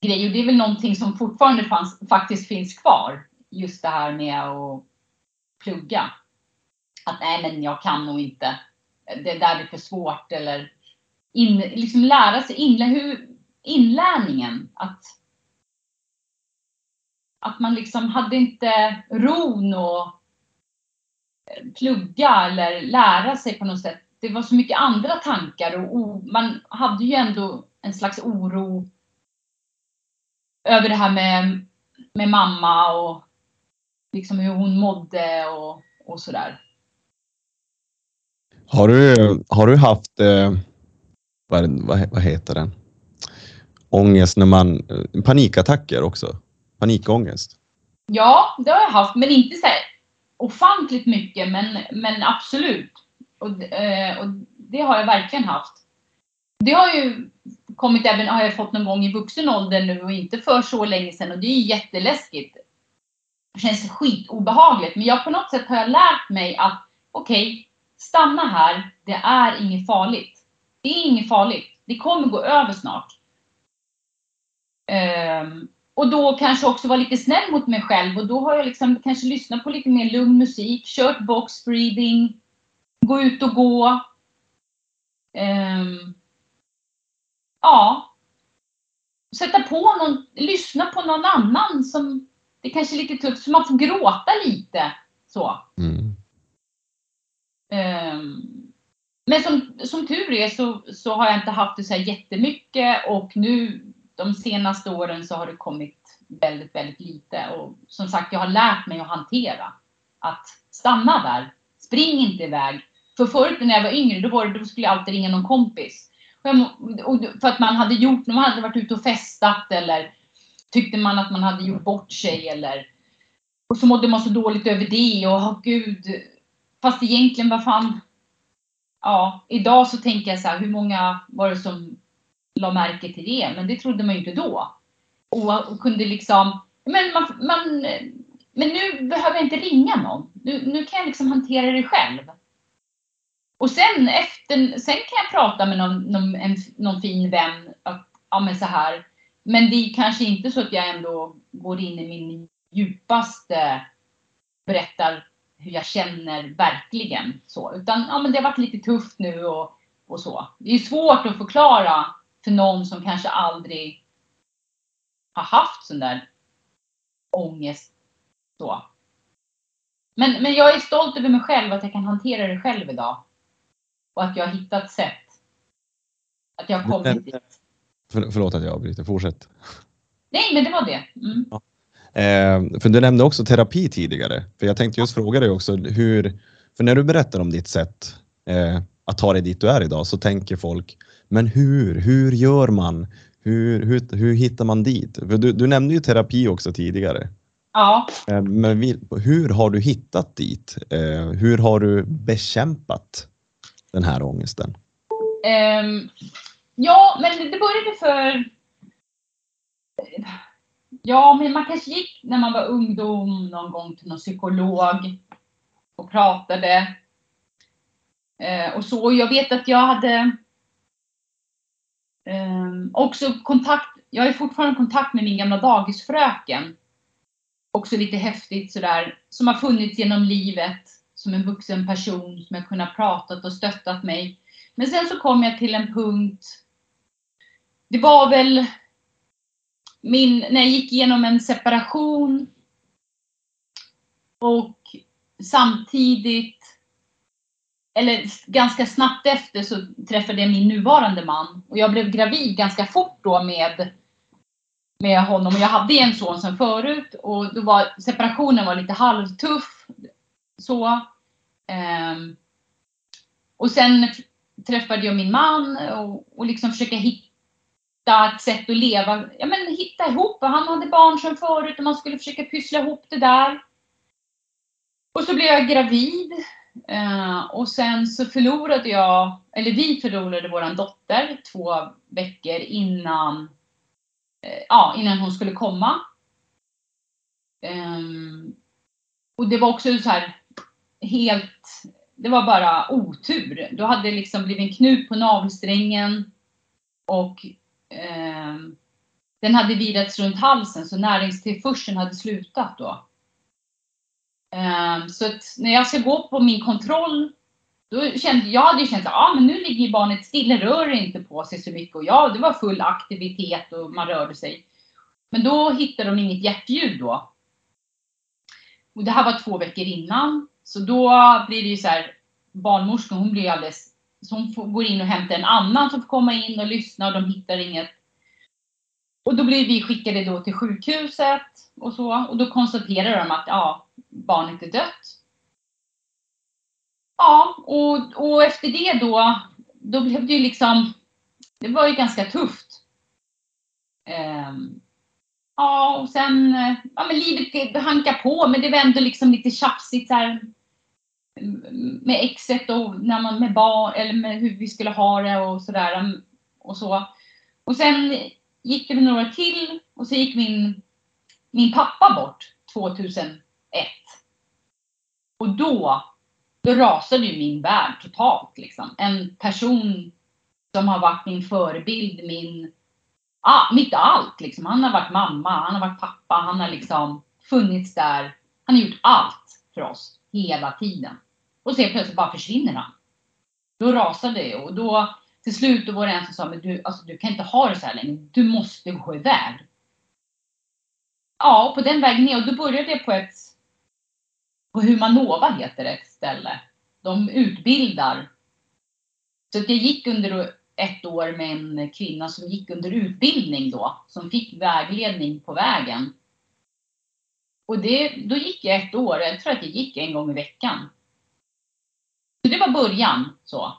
grej. Och det är väl någonting som fortfarande fanns, faktiskt finns kvar. Just det här med att plugga. Att nej, men jag kan nog inte. Det där är för svårt eller in, liksom lära sig inlä, hur, inlärningen. Att, att man liksom hade inte ron att eh, plugga eller lära sig på något sätt. Det var så mycket andra tankar och o, man hade ju ändå en slags oro över det här med, med mamma och liksom hur hon mådde och, och sådär. Har du, har du haft, eh, vad, vad, vad heter den? Ångest när man, eh, panikattacker också? Panikångest? Ja, det har jag haft, men inte så här ofantligt mycket, men, men absolut. Och, eh, och det har jag verkligen haft. Det har ju kommit även, har jag fått någon gång i vuxen ålder nu och inte för så länge sedan och det är ju jätteläskigt. Det känns skitobehagligt, men jag på något sätt har jag lärt mig att okej, stanna här, det är inget farligt. Det är inget farligt. Det kommer gå över snart. Um, och då kanske också vara lite snäll mot mig själv och då har jag liksom kanske lyssnat på lite mer lugn musik, kört box breathing, gå ut och gå. Um, ja. Sätta på någon, lyssna på någon annan som, det kanske är lite tufft, så man får gråta lite. Så. Mm. Ehm, men som, som tur är så, så har jag inte haft det så här jättemycket och nu de senaste åren så har det kommit väldigt, väldigt lite. Och som sagt, jag har lärt mig att hantera. Att stanna där. Spring inte iväg. För förut när jag var yngre, då, var det, då skulle jag alltid ringa någon kompis. Och för att man hade gjort, man hade varit ute och festat eller tyckte man att man hade gjort bort sig eller och så mådde man så dåligt över det och oh, gud. Fast egentligen, vad fan. Ja, idag så tänker jag så här, hur många var det som la märke till det? Men det trodde man ju inte då. Och, och kunde liksom, men man, man, men nu behöver jag inte ringa någon. Nu, nu kan jag liksom hantera det själv. Och sen efter, sen kan jag prata med någon, någon, en, någon fin vän att, ja men så här. Men det är kanske inte så att jag ändå går in i min djupaste berättar hur jag känner verkligen så. Utan ja, men det har varit lite tufft nu och, och så. Det är svårt att förklara för någon som kanske aldrig har haft sån där ångest. Så. Men, men jag är stolt över mig själv att jag kan hantera det själv idag. Och att jag har hittat sätt. Att jag har kommit dit. För, förlåt att jag avbryter, fortsätt. Nej, men det var det. Mm. Eh, för du nämnde också terapi tidigare. För jag tänkte just fråga dig också hur, för när du berättar om ditt sätt eh, att ta dig dit du är idag så tänker folk, men hur, hur gör man? Hur, hur, hur hittar man dit? För du, du nämnde ju terapi också tidigare. Ja. Eh, men vi, hur har du hittat dit? Eh, hur har du bekämpat den här ångesten? Ehm, ja, men det började för... Ja, men man kanske gick när man var ungdom någon gång till någon psykolog och pratade. Eh, och så. Jag vet att jag hade eh, också kontakt, jag är fortfarande i kontakt med min gamla dagisfröken. Också lite häftigt sådär, som har funnits genom livet som en vuxen person som har kunnat pratat och stöttat mig. Men sen så kom jag till en punkt, det var väl min, när jag gick igenom en separation och samtidigt, eller ganska snabbt efter så träffade jag min nuvarande man och jag blev gravid ganska fort då med med honom. Jag hade en son sen förut och då var separationen var lite halvtuff. Så. Ehm, och sen träffade jag min man och, och liksom försöka hitta ett sätt att leva, ja men hitta ihop. Han hade barn sen förut och man skulle försöka pyssla ihop det där. Och så blev jag gravid. Eh, och sen så förlorade jag, eller vi förlorade våran dotter två veckor innan eh, ja, innan hon skulle komma. Eh, och det var också så här helt, det var bara otur. Då hade det liksom blivit en knut på navelsträngen och eh, den hade virats runt halsen så näringstillförseln hade slutat då. Eh, så att när jag ska gå på min kontroll då kände jag hade känt att ah, men nu ligger barnet stilla, rör inte på sig så mycket. Och ja, det var full aktivitet och man rörde sig. Men då hittade de inget hjärtljud då. Och det här var två veckor innan. Så då blir det ju så här, barnmorskan hon blir alldeles, så hon får, går in och hämtar en annan som får komma in och lyssna och de hittar inget. Och då blir vi skickade då till sjukhuset och så. Och då konstaterar de att ja, barnet är dött. Ja, och, och efter det då, då blev det ju liksom, det var ju ganska tufft. Um, ja, och sen, eh, ja men livet hankar på, men det var ändå liksom lite tjafsigt så här, med exet och när man med barn, eller med hur vi skulle ha det och sådär. Och så. Och sen gick det några till och så gick min, min pappa bort 2001. Och då då rasade ju min värld totalt. Liksom. En person som har varit min förebild, min, ah, mitt allt. Liksom. Han har varit mamma, han har varit pappa, han har liksom funnits där. Han har gjort allt för oss hela tiden. Och sen plötsligt bara försvinner han. Då rasade det och då till slut då var det en som sa, men du, alltså, du kan inte ha det så här länge. Du måste gå iväg. Ja, och på den vägen ner och då började jag på ett på Humanova heter det ett ställe. De utbildar. Så jag gick under ett år med en kvinna som gick under utbildning då, som fick vägledning på vägen. Och det, då gick jag ett år, jag tror att jag gick en gång i veckan. Så det var början. så.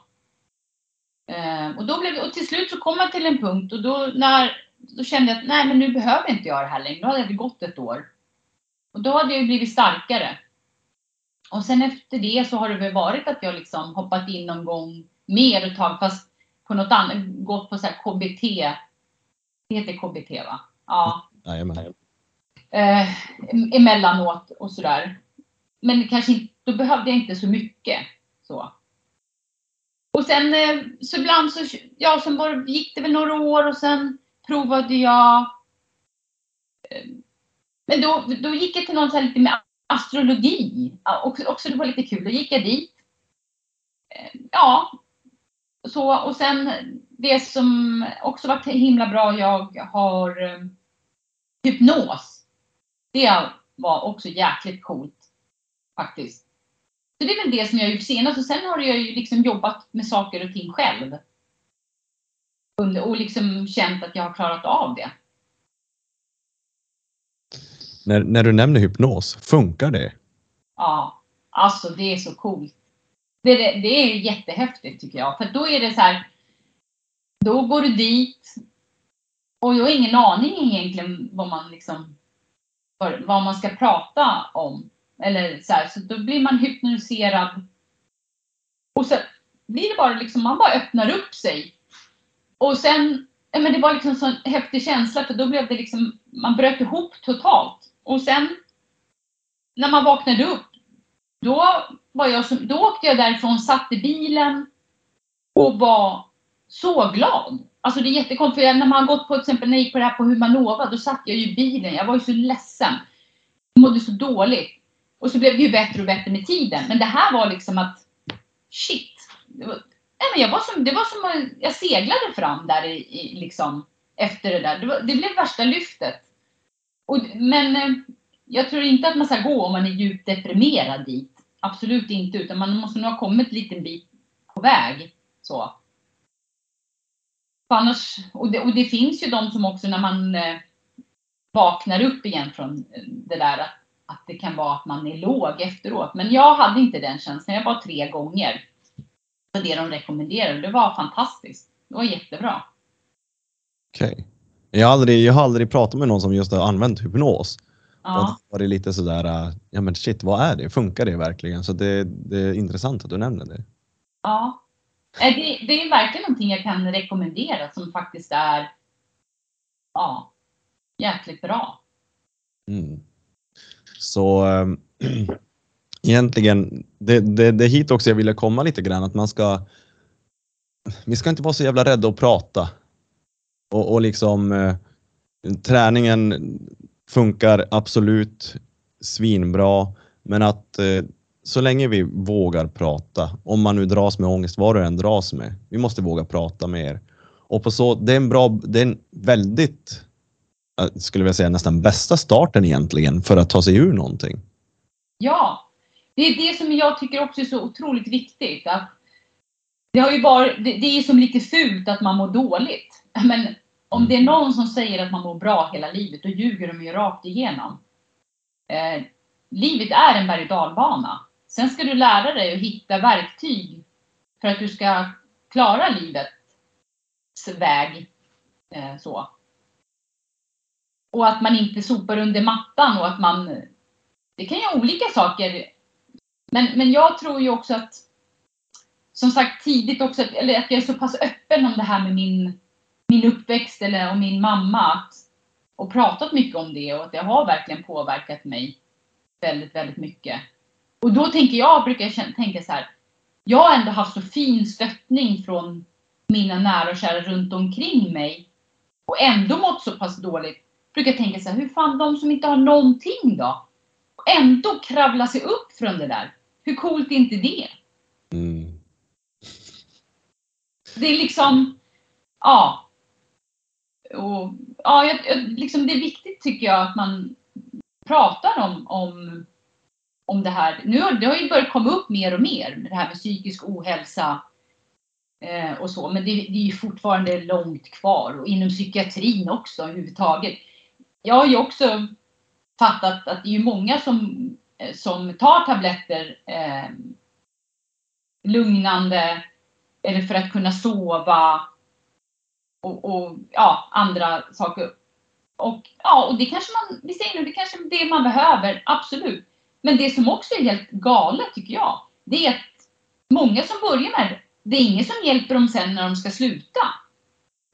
Eh, och, då blev, och till slut så kom jag till en punkt och då, när, då kände jag att nej men nu behöver inte jag det här längre. Då hade det gått ett år. Och då hade jag blivit starkare. Och sen efter det så har det väl varit att jag liksom hoppat in någon gång mer ett tag fast på något annat, gått på så KBT. Det heter KBT va? Ja. Jajamän. Eh, emellanåt och sådär. Men kanske inte, då behövde jag inte så mycket. Så. Och sen eh, så ibland så, ja, sen var, gick det väl några år och sen provade jag eh, men då, då gick jag till någon så lite med astrologi. Också, också det var lite kul. Då gick jag dit. Eh, ja. Så, och sen det som också varit himla bra, jag har eh, hypnos. Det var också jäkligt coolt faktiskt. Så det är väl det som jag har gjort senast och sen har jag ju liksom jobbat med saker och ting själv. Och liksom känt att jag har klarat av det. När, när du nämner hypnos, funkar det? Ja, alltså det är så coolt. Det, det, det är jättehäftigt tycker jag. För då är det så här. Då går du dit och jag har ingen aning egentligen vad man liksom vad man ska prata om. Eller så, här, så då blir man hypnotiserad. Och så blir det bara liksom, man bara öppnar upp sig. Och sen, men det var liksom en sån häftig känsla för då blev det liksom, man bröt ihop totalt. Och sen när man vaknade upp, då, var jag som, då åkte jag därifrån, satt i bilen och var så glad. Alltså det är jättekonstigt, för när man har gått på till exempel när jag gick på det här på Humanova, då satt jag ju i bilen. Jag var ju så ledsen. Jag mådde så dåligt. Och så blev det ju bättre och bättre med tiden. Men det här var liksom att shit. Det var, nej men jag var som, det var som att jag seglade fram där i, i liksom efter det där. Det, var, det blev värsta lyftet. Och, men eh, jag tror inte att man ska gå om man är djupt deprimerad dit. Absolut inte, utan man måste nog ha kommit en liten bit på väg. Så. Annars, och, det, och det finns ju de som också när man eh, vaknar upp igen från det där att, att det kan vara att man är låg efteråt. Men jag hade inte den känslan. Jag var tre gånger. Det det de rekommenderade. Det var fantastiskt. Det var jättebra. Okej. Okay. Jag, har aldrig, jag har aldrig pratat med någon som just har använt hypnos. Ja. Och det lite sådär, äh, ja men shit, vad är det? Funkar det verkligen? Så det, det är intressant att du nämner det. Ja. Det, det är verkligen någonting jag kan rekommendera som faktiskt är ja, jäkligt bra. Mm. Så äh, [clears throat] egentligen, det, det, det är hit också jag ville komma lite grann, att man ska vi ska inte vara så jävla rädda att prata. Och, och liksom äh, träningen funkar absolut svinbra, men att äh, så länge vi vågar prata, om man nu dras med ångest, vad du än dras med, vi måste våga prata mer. Och på så, det är en bra, det är en väldigt, skulle jag säga nästan bästa starten egentligen för att ta sig ur någonting. Ja, det är det som jag tycker också är så otroligt viktigt. Att det, har ju varit, det, det är som lite fult att man mår dåligt. Men om det är någon som säger att man mår bra hela livet, då ljuger de ju rakt igenom. Eh, livet är en berg och dalbana. Sen ska du lära dig att hitta verktyg för att du ska klara livets väg. Eh, så. Och att man inte sopar under mattan och att man... Det kan ju olika saker. Men, men jag tror ju också att, som sagt tidigt också, eller att jag är så pass öppen om det här med min min uppväxt eller om min mamma att, och pratat mycket om det och att det har verkligen påverkat mig väldigt, väldigt mycket. Och då tänker jag, brukar jag tänka så här, jag har ändå haft så fin stöttning från mina nära och kära runt omkring mig och ändå mått så pass dåligt. Brukar jag tänka så här, hur fan de som inte har någonting då? Och ändå kravla sig upp från det där. Hur coolt är inte det? Mm. Det är liksom, ja, och, ja, jag, liksom det är viktigt tycker jag att man pratar om, om, om det här. Nu har det har ju börjat komma upp mer och mer, det här med psykisk ohälsa eh, och så, men det, det är ju fortfarande långt kvar och inom psykiatrin också överhuvudtaget. Jag har ju också fattat att det är ju många som, eh, som tar tabletter eh, lugnande eller för att kunna sova och, och, ja, andra saker. Och ja, och det kanske man, vi säger nu, det kanske är det man behöver, absolut. Men det som också är helt galet tycker jag, det är att många som börjar med det, det är ingen som hjälper dem sen när de ska sluta.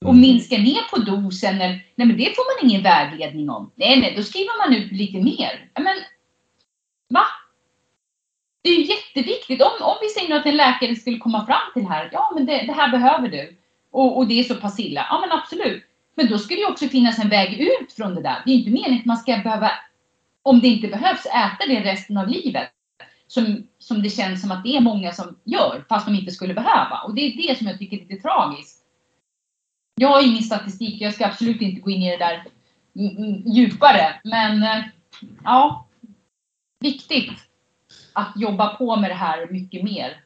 Och mm. minska ner på dosen, eller, nej men det får man ingen vägledning om. Nej, nej, då skriver man ut lite mer. Men, va? Det är ju jätteviktigt. Om, om vi säger att en läkare skulle komma fram till här, ja men det, det här behöver du och, och det är så pass illa, ja men absolut. Men då ska det också finnas en väg ut från det där. Det är inte meningen att man ska behöva, om det inte behövs, äta det resten av livet. Som, som det känns som att det är många som gör, fast de inte skulle behöva. Och det är det som jag tycker är lite tragiskt. Jag har ingen statistik, jag ska absolut inte gå in i det där djupare. Men eh, ja, viktigt att jobba på med det här mycket mer.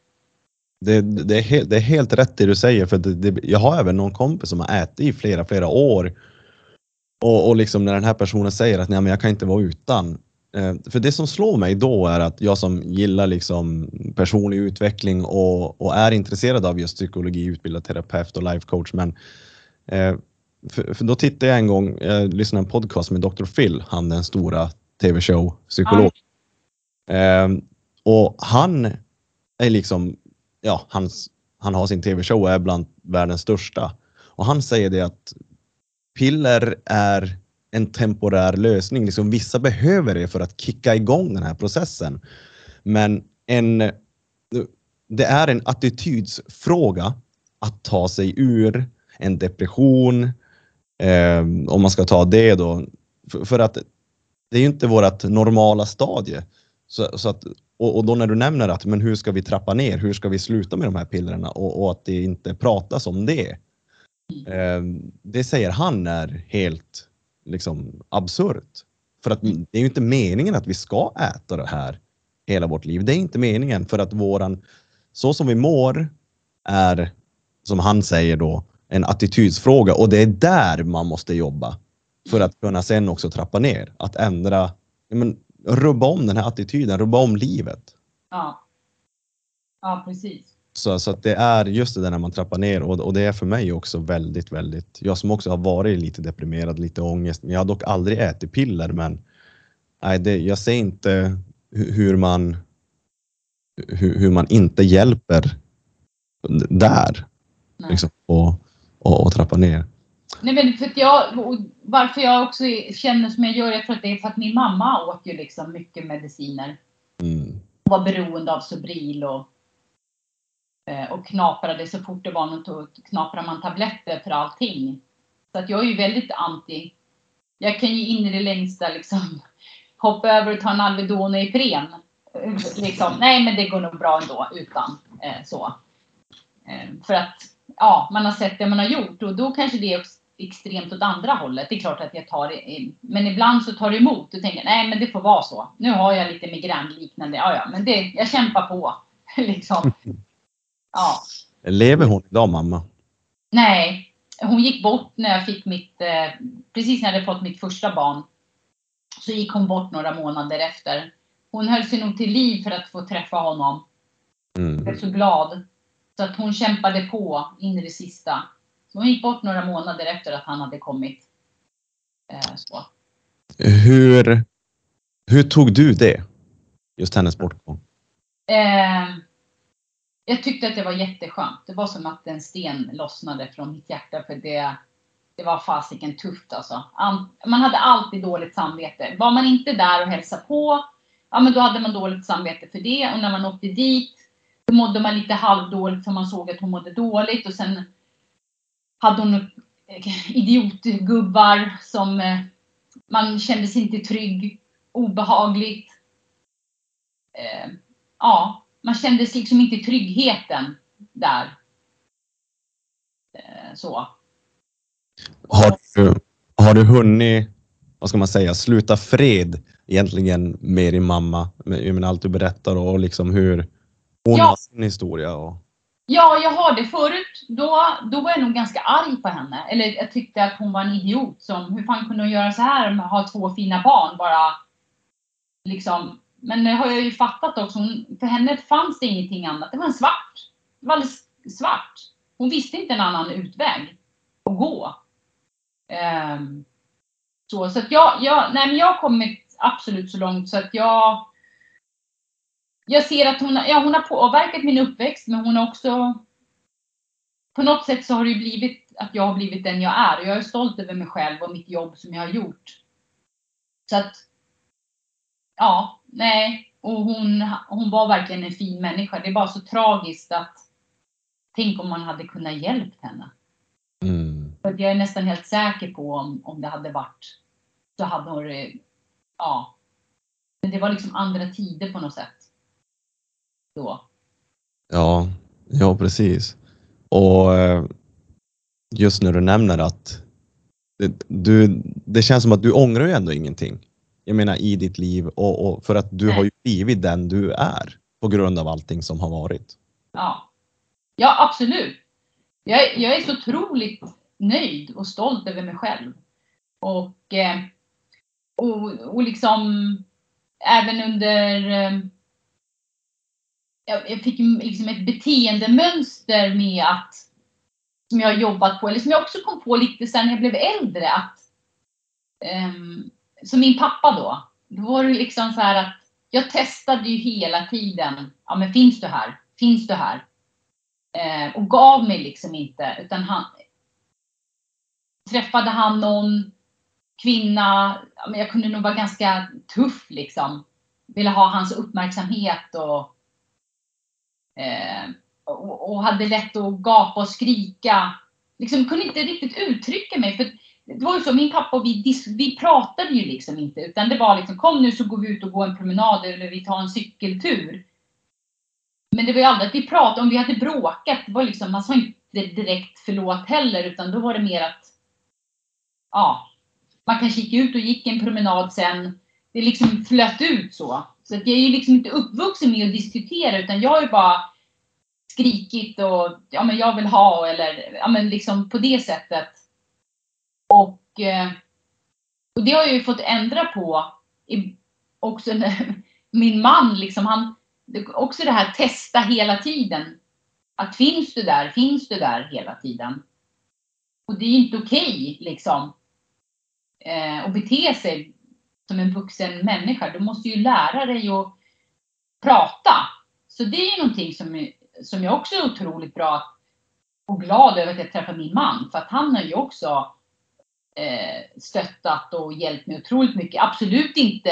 Det, det, är helt, det är helt rätt det du säger för det, det, jag har även någon kompis som har ätit i flera, flera år. Och, och liksom när den här personen säger att Nej, men jag kan inte vara utan. Eh, för det som slår mig då är att jag som gillar liksom personlig utveckling och, och är intresserad av just psykologi, utbildad terapeut och life coach. Men eh, för, för, då tittade jag en gång, jag lyssnade på en podcast med Dr. Phil, han den stora tv-show psykolog. Eh, och han är liksom ja, hans, han har sin tv-show och är bland världens största. Och han säger det att piller är en temporär lösning. Liksom, vissa behöver det för att kicka igång den här processen. Men en, det är en attitydsfråga att ta sig ur en depression, eh, om man ska ta det då. För, för att det är ju inte vårt normala stadie. Så, så att, och, och, då när du nämner att men hur ska vi trappa ner, hur ska vi sluta med de här pillerna och, och att det inte pratas om det. Eh, det säger han är helt liksom absurt. För att det är ju inte meningen att vi ska äta det här hela vårt liv. Det är inte meningen för att våran, så som vi mår är, som han säger då, en attitydsfråga och det är där man måste jobba för att kunna sen också trappa ner. Att ändra, men, rubba om den här attityden, rubba om livet. Ja, ja precis. Så, så att det är just det där när man trappar ner och, och det är för mig också väldigt, väldigt, jag som också har varit lite deprimerad, lite ångest, men jag har dock aldrig ätit piller men nej, det, jag ser inte hur man, hur, hur man inte hjälper där. Liksom, och, och, och trappa ner. Nej, men för jag, varför jag också känner som jag gör, jag tror att det är för att min mamma åt ju liksom mycket mediciner. Mm. Var beroende av Sobril och, Eh, och knaprade så fort det var något, knaprade man tabletter för allting. Så att jag är ju väldigt anti. Jag kan ju in i det längsta liksom [laughs] hoppa över och ta en Alvedon och Ipren. Eh, liksom, nej men det går nog bra ändå utan eh, så. Eh, för att ja, man har sett det man har gjort och då kanske det är extremt åt andra hållet. Det är klart att jag tar det, men ibland så tar det emot och tänker nej men det får vara så. Nu har jag lite migränliknande, ja ja, men det, jag kämpar på. [laughs] liksom. Ja. Lever hon idag mamma? Nej, hon gick bort när jag fick mitt, eh, precis när jag hade fått mitt första barn. Så gick hon bort några månader efter. Hon höll sig nog till liv för att få träffa honom. Mm. Jag blev så glad. Så att hon kämpade på in i det sista. Så hon gick bort några månader efter att han hade kommit. Eh, så. Hur, hur tog du det? Just hennes bortgång. Eh, jag tyckte att det var jätteskönt. Det var som att en sten lossnade från mitt hjärta för det, det var fasiken tufft alltså. Man hade alltid dåligt samvete. Var man inte där och hälsade på, ja men då hade man dåligt samvete för det. Och när man åkte dit, då mådde man lite halvdåligt för man såg att hon mådde dåligt. Och sen hade hon eh, idiotgubbar som eh, man kände sig inte trygg, obehagligt. Eh, ja, man kände sig liksom inte tryggheten där. Så. Har du, har du hunnit, vad ska man säga, sluta fred egentligen med din mamma? Med, med allt du berättar och liksom hur hon ja. har sin historia? Och... Ja, jag har det. Förut då, då var jag nog ganska arg på henne. Eller jag tyckte att hon var en idiot. Som, hur fan kunde hon göra så här ha två fina barn? Bara liksom. Men det har jag ju fattat också. för henne fanns det ingenting annat. Det var en svart. Det var alldeles svart. Hon visste inte en annan utväg att gå. Um, så, så att jag, jag, nej men jag har kommit absolut så långt så att jag jag ser att hon, ja, hon har påverkat min uppväxt men hon har också på något sätt så har det blivit att jag har blivit den jag är och jag är stolt över mig själv och mitt jobb som jag har gjort. Så att ja, nej, och hon, hon var verkligen en fin människa. Det är bara så tragiskt att tänk om man hade kunnat hjälpt henne. Mm. För jag är nästan helt säker på om, om det hade varit så hade hon ja. Men det var liksom andra tider på något sätt då. Ja, ja precis. Och eh, just när du nämner att du, det känns som att du ångrar ju ändå ingenting. Jag menar i ditt liv och, och för att du Nej. har ju blivit den du är på grund av allting som har varit. Ja, ja absolut. Jag, jag är så otroligt nöjd och stolt över mig själv. Och, eh, och, och liksom även under eh, jag, fick liksom ett beteendemönster med att som jag har jobbat på, eller som jag också kom på lite sen när jag blev äldre att um, som min pappa då, då var det liksom så här att jag testade ju hela tiden. Ja, men finns du här? Finns du här? Eh, och gav mig liksom inte, utan han träffade han någon kvinna, ja, men jag kunde nog vara ganska tuff liksom. Ville ha hans uppmärksamhet och Eh, och, och, hade lätt att gapa och skrika. Liksom kunde inte riktigt uttrycka mig. För det var ju så, min pappa och vi, vi pratade ju liksom inte. Utan det var liksom, kom nu så går vi ut och går en promenad eller vi tar en cykeltur. Men det var ju aldrig att vi pratade, om vi hade bråkat, det var liksom, man sa inte direkt förlåt heller. Utan då var det mer att, ja, man kanske gick ut och gick en promenad sen. Det liksom flöt ut så. Så att jag är ju liksom inte uppvuxen med att diskutera utan jag har ju bara skrikit och ja men jag vill ha eller ja men liksom på det sättet. Eh, och, det har jag ju fått ändra på också när [laughs] min man liksom han också det här testa hela tiden. Att finns du där, finns du där hela tiden. Och det är inte okej okay, liksom. Eh, att bete sig som en vuxen människa. Du måste ju lära dig att prata. Så det är ju någonting som, som jag också är otroligt bra och glad över att jag träffar min man. För att han har ju också eh, stöttat och hjälpt mig otroligt mycket. Absolut inte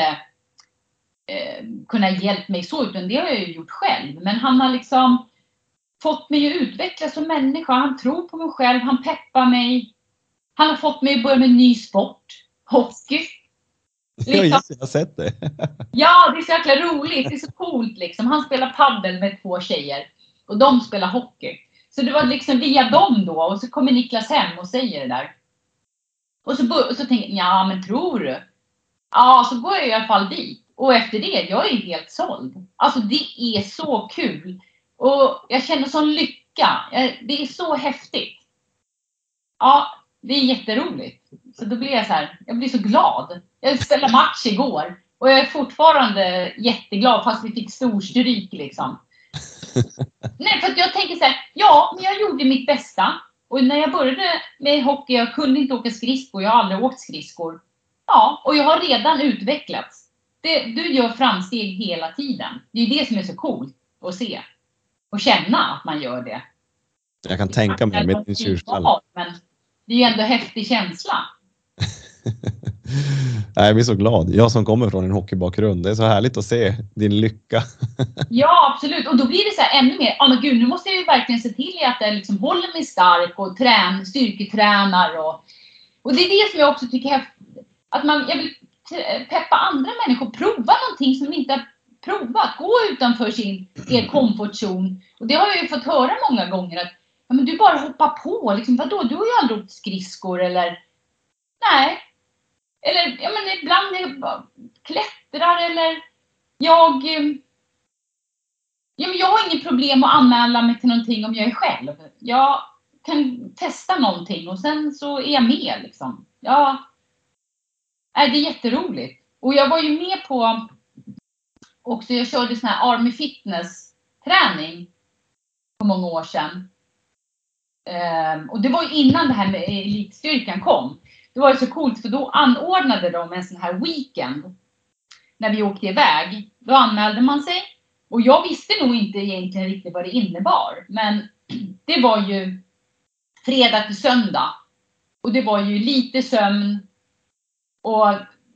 eh, kunnat hjälpa mig så, utan det har jag ju gjort själv. Men han har liksom fått mig att utvecklas som människa. Han tror på mig själv, han peppar mig. Han har fått mig att börja med en ny sport, hockey. Liksom. [laughs] Ja, just jag har sett det. [laughs] ja, det är så jäkla roligt. Det är så coolt liksom. Han spelar paddel med två tjejer och de spelar hockey. Så det var liksom via dem då och så kommer Niklas hem och säger det där. Och så, och så tänker jag, ja men tror du? Ja, så går jag i alla fall dit. Och efter det, jag är helt såld. Alltså det är så kul. Och jag känner sån lycka. Det är så häftigt. Ja, det är jätteroligt. Så då blir jag så här, jag blir så glad. Jag spelade match igår och jag är fortfarande jätteglad fast vi fick storstryk liksom. [laughs] Nej, för att jag tänker så här, ja, men jag gjorde mitt bästa. Och när jag började med hockey, jag kunde inte åka skridskor, jag har aldrig åkt skridskor. Ja, och jag har redan utvecklats. Det, du gör framsteg hela tiden. Det är det som är så coolt att se. Och känna att man gör det. Jag kan tänka mig med din tjurstall. Men det är ju ändå en häftig känsla. [laughs] [laughs] jag blir så glad. Jag som kommer från en hockeybakgrund. Det är så härligt att se din lycka. [laughs] ja, absolut. Och då blir det så här ännu mer. Ja, men gud, nu måste jag ju verkligen se till att jag liksom håller mig stark och trän, styrketränar. Och, och det är det som jag också tycker är att man, jag vill peppa andra människor. Prova någonting som de inte har provat. Gå utanför sin er komfortzon. Och det har jag ju fått höra många gånger att ja, men du bara hoppar på. Liksom, vadå, du har ju aldrig åkt skridskor eller Nej. Eller ja, men ibland är jag klättrar eller jag... Eh, ja, men jag har inget problem att anmäla mig till någonting om jag är själv. Jag kan testa någonting och sen så är jag med. Liksom. Ja, nej, det är jätteroligt. Och jag var ju med på också, jag körde sån här Army Fitness träning för många år sedan. Ehm, och det var ju innan det här med elitstyrkan kom. Det var ju så coolt för då anordnade de en sån här weekend. När vi åkte iväg. Då anmälde man sig. Och jag visste nog inte egentligen riktigt vad det innebar. Men [clears throat] det var ju fredag till söndag. Och det var ju lite sömn. Och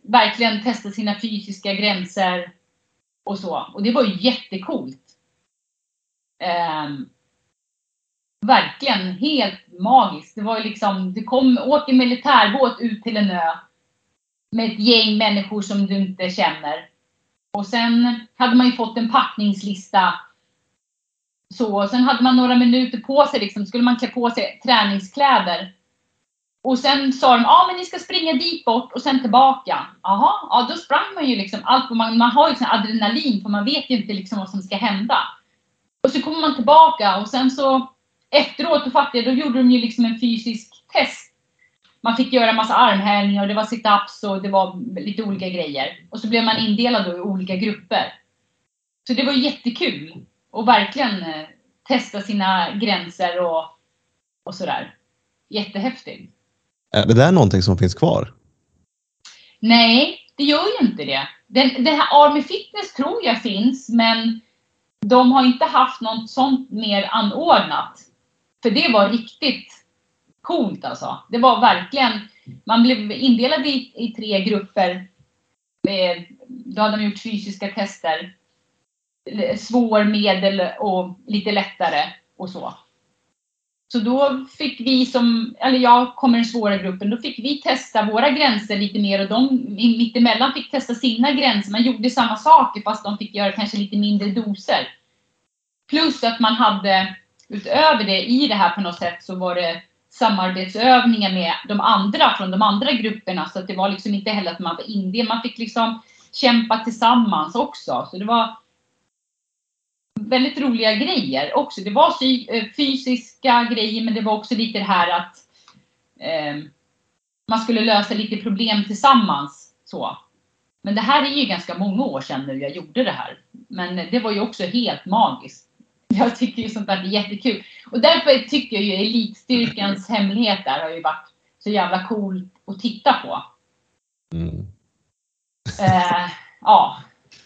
verkligen testa sina fysiska gränser. Och så. Och det var ju jättekult. Um, ehm, verkligen helt magiskt. Det var ju liksom, du kom, åker militärbåt ut till en ö med ett gäng människor som du inte känner. Och sen hade man ju fått en packningslista. Så, och sen hade man några minuter på sig, liksom, skulle man klä på sig träningskläder. Och sen sa de, ja ah, men ni ska springa dit bort och sen tillbaka. Jaha, ja då sprang man ju liksom allt, man, man har ju sån adrenalin för man vet ju inte liksom vad som ska hända. Och så kommer man tillbaka och sen så efteråt jag, då gjorde de ju liksom en fysisk test. Man fick göra massa armhävningar och det var sit-ups och det var lite olika grejer. Och så blev man indelad då i olika grupper. Så det var jättekul. Och verkligen eh, testa sina gränser och, och sådär. Jättehäftigt. Är det där någonting som finns kvar? Nej, det gör ju inte det. Den, den här Army Fitness tror jag finns, men de har inte haft något sånt mer anordnat. För det var riktigt coolt alltså. Det var verkligen, man blev indelad i, i tre grupper. Eh, då hade de gjort fysiska tester. Eh, svår, medel och lite lättare och så. Så då fick vi som, eller jag kommer i den svåra gruppen, då fick vi testa våra gränser lite mer och de mittemellan fick testa sina gränser. Man gjorde samma saker fast de fick göra kanske lite mindre doser. Plus att man hade utöver det i det här på något sätt så var det samarbetsövningar med de andra från de andra grupperna så att det var liksom inte heller att man var indier. Man fick liksom kämpa tillsammans också. Så det var väldigt roliga grejer också. Det var eh, fysiska grejer men det var också lite det här att eh, man skulle lösa lite problem tillsammans. Så. Men det här är ju ganska många år sedan nu jag gjorde det här. Men det var ju också helt magiskt. [laughs] Jag tycker ju sånt där är jättekul. Och därför tycker jag ju elitstyrkans [clears throat] hemlighet där har ju varit så jävla cool att titta på. Mm. Eh, ja,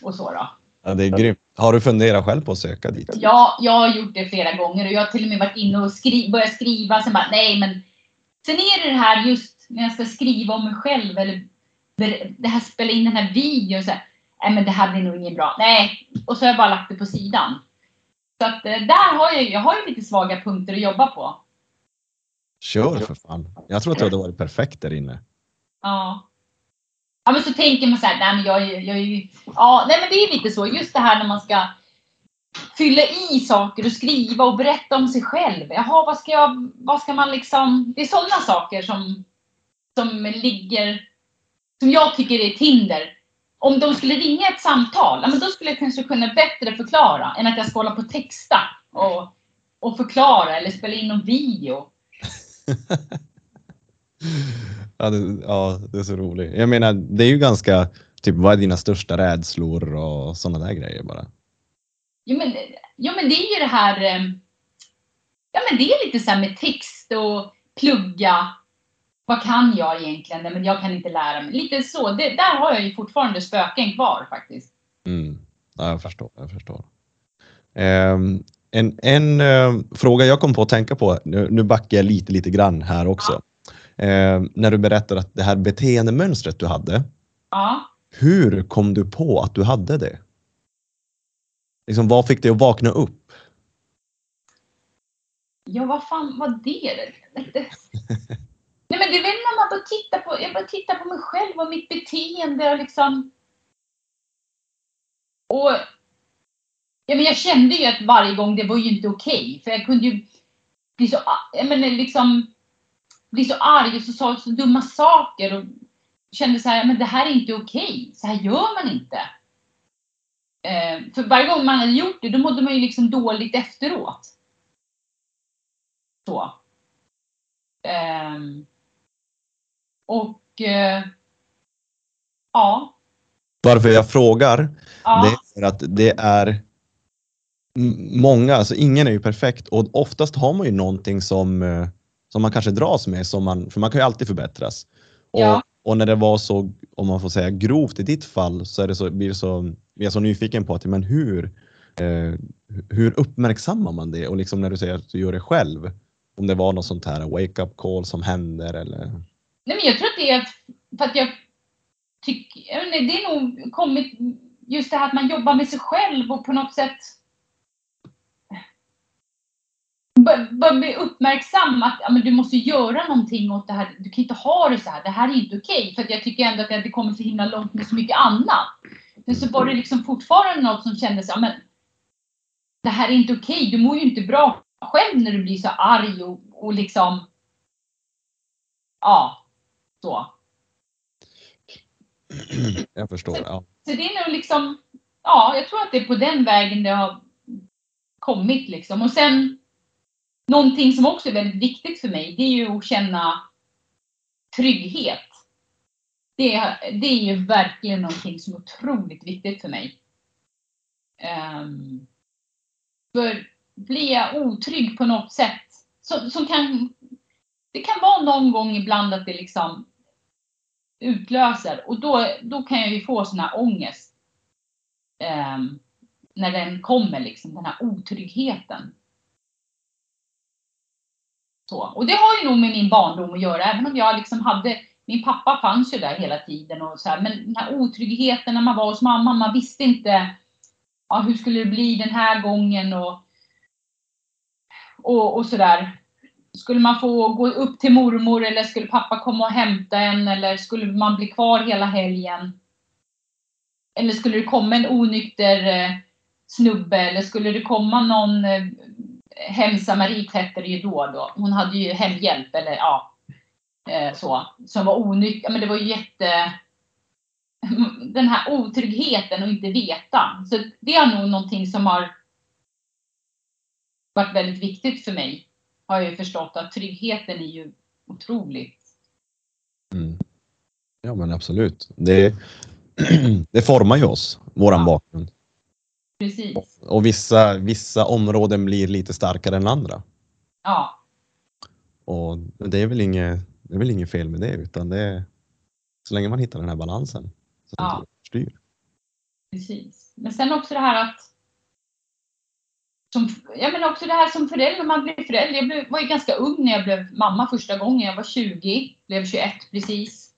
och så då. Ja, det är grymt. Har du funderat själv på att söka dit? Ja, jag har gjort det flera gånger och jag har till och med varit inne och skri börjat skriva. Sen bara, nej men. Sen är det det här just när jag ska skriva om mig själv eller det här spela in den här videon. Så här, nej men det här blir nog inget bra. Nej. Och så har jag bara lagt det på sidan. Så att eh, där har jag, jag har ju lite svaga punkter att jobba på. Kör för fan. Jag tror att du hade varit perfekt där inne. Ja. Ja men så tänker man så här, nej men jag, jag, jag ja nej men det är lite så. Just det här när man ska fylla i saker och skriva och berätta om sig själv. Jaha, vad ska jag, vad ska man liksom, det är sådana saker som, som ligger, som jag tycker är ett hinder om de skulle ringa ett samtal, men då skulle jag kanske kunna bättre förklara än att jag ska hålla på och texta och, och förklara eller spela in någon video. [laughs] ja, det, ja, det är så roligt. Jag menar, det är ju ganska, typ vad är dina största rädslor och sådana där grejer bara? Jo men, jo, men det är ju det här, eh, ja men det är lite så här med text och plugga vad kan jag egentligen? Men jag kan inte lära mig. Lite så. Det, där har jag ju fortfarande spöken kvar faktiskt. Mm. Ja, jag förstår. Jag förstår. Um, en en uh, fråga jag kom på att tänka på, nu, nu backar jag lite, lite grann här också. Ja. Uh, när du berättar att det här beteendemönstret du hade. Ja. Hur kom du på att du hade det? Liksom, vad fick dig att vakna upp? Ja, vad fan var det? [laughs] Nej men det är väl när man bara tittar på, jag bara tittar på mig själv och mitt beteende och liksom. Och ja, men jag kände ju att varje gång det var ju inte okej. Okay, för jag kunde ju bli så, jag menar, liksom, bli så arg och så sa så dumma saker och kände så här, men det här är inte okej. Okay. Så här gör man inte. Eh, för varje gång man hade gjort det, då mådde man ju liksom dåligt efteråt. Så. Um, och eh, ja. Varför jag frågar, ja. det är att det är många, alltså ingen är ju perfekt och oftast har man ju någonting som, eh, som man kanske dras med, som man, för man kan ju alltid förbättras. Ja. Och, när det var så, om man får säga grovt i ditt fall, så, är det så blir det så, blir jag så nyfiken på att, men hur, eh, hur uppmärksammar man det? Och liksom när du säger att du gör det själv, om det var något sånt här wake-up call som händer eller? Nej, men jag tror att det är för att jag tycker, det är nog kommit just det här att man jobbar med sig själv och på något sätt bör bli uppmärksam att ja, men du måste göra någonting åt det här. Du kan inte ha det så här. Det här är inte okej. Okay. För att jag tycker ändå att det hade kommit så himla långt med så mycket annat. Men så var det liksom fortfarande något som kändes, ja men det här är inte okej. Okay. Du mår ju inte bra själv när du blir så arg och, och liksom ja, så. [clears throat] Jag förstår. Ja. Så det är nog liksom, ja, jag tror att det är på den vägen det har kommit liksom. Och sen någonting som också är väldigt viktigt för mig, det är ju att känna trygghet. Det är, det är ju verkligen någonting som är otroligt viktigt för mig. Um, för blir jag otrygg på något sätt, som, som kan det kan vara någon gång ibland att det liksom utlöser och då, då kan jag ju få sån här ångest. Eh, när den kommer liksom, den här otryggheten. Så. Och det har ju nog med min barndom att göra, även om jag liksom hade, min pappa fanns ju där hela tiden och så här, men den här otryggheten när man var hos mamma, man visste inte ja, hur skulle det bli den här gången och, och, och sådär. Skulle man få gå upp till mormor eller skulle pappa komma och hämta en eller skulle man bli kvar hela helgen? Eller skulle det komma en onykter eh, snubbe eller skulle det komma någon eh, hemsamarit hette det ju då då. Hon hade ju hemhjälp eller ja, eh, så. Som var onykter. Men det var ju jätte [laughs] den här otryggheten och inte veta. Så det är nog någonting som har varit väldigt viktigt för mig. Har jag ju förstått att tryggheten är ju otroligt. Mm. Ja men absolut. Det, [clears throat] det formar ju oss, våran Ja. bakgrund. Precis. Och vissa, vissa områden blir lite starkare än andra. Ja, Och det är väl inget, det är väl inget fel med det utan det är så länge man hittar den här balansen. Så Ja. styr. precis. Men sen också det här att som, ja men också det här som förälder, man blir förälder. Jag blev, var ju ganska ung när jag blev mamma första gången. Jag var 20, blev 21 precis.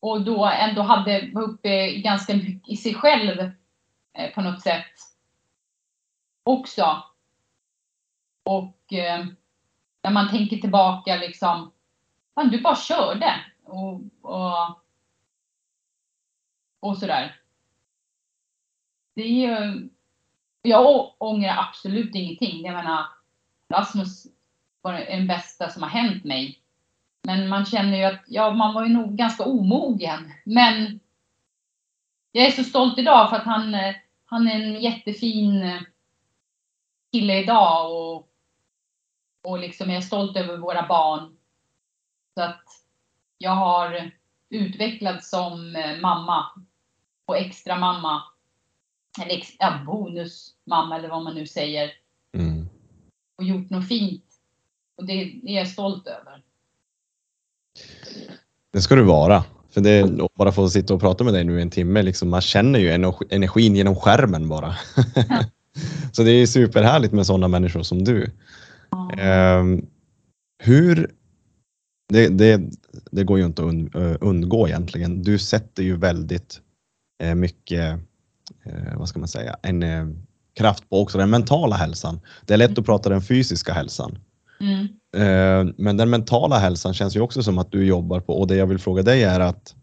Och då ändå hade, var uppe ganska mycket i sig själv eh, på något sätt. Också. Och eh, när man tänker tillbaka liksom, fan du bara körde. Och, och, och sådär. Det är ju, jag ångrar absolut ingenting. Jag menar, Rasmus var den bästa som har hänt mig. Men man känner ju att, ja, man var ju nog ganska omogen. Men jag är så stolt idag för att han, eh, han är en jättefin eh, kille idag och, och liksom jag är stolt över våra barn. Så att jag har utvecklats som eh, mamma och extra mamma. Ex, ja, bonusmamma eller vad man nu säger. Mm. Och gjort något fint. Och det, är jag stolt över. Det ska du vara. För det är bara få sitta och prata med dig nu i en timme, liksom, man känner ju energi- energin genom skärmen bara. [laughs] så det är superhärligt med sådana människor som du. Ehm, hur, det, det, det går ju inte att und, eh, undgå egentligen. Du sätter ju väldigt eh, mycket, eh, vad ska man säga, en eh, kraft på också den mentala hälsan. Det är lätt att prata den fysiska hälsan. Mm. Eh, Men den mentala hälsan känns ju också som att du jobbar på och det jag vill fråga dig är att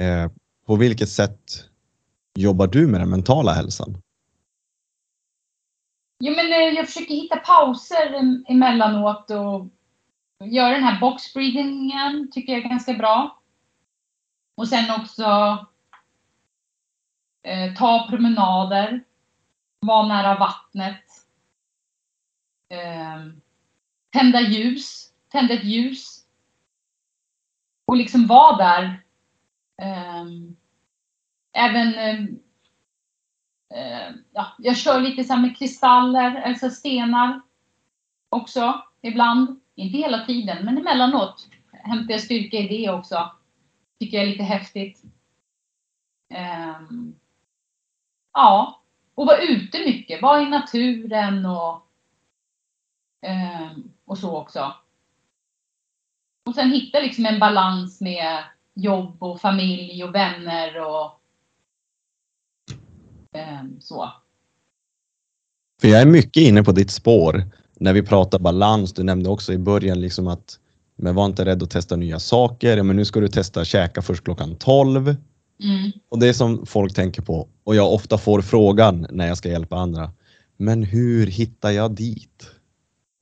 eh, på vilket sätt jobbar du med den mentala hälsan? Jo, men eh, jag försöker hitta pauser em- emellanåt och göra den här box breathingen tycker jag är ganska bra. Och sen också eh, ta promenader, Var nära vattnet. Eh, tända ljus, tända ett ljus. Och liksom vara där. Eh, även eh, eh ja, jag kör lite så här med kristaller, alltså stenar också ibland. Inte hela tiden, men emellanåt hämtar jag styrka i det också. Tycker jag är lite häftigt. Ehm, ja, och vara ute mycket, vara i naturen och, eh, och så också. Och sen hitta liksom en balans med jobb och familj och vänner och eh, så. För jag är mycket inne på ditt spår när vi pratar balans. Du nämnde också i början liksom att men var inte rädd att testa nya saker. Ja, men nu ska du testa käka först klockan 12. Mm. Och det som folk tänker på och jag ofta får frågan när jag ska hjälpa andra. Men hur hittar jag dit?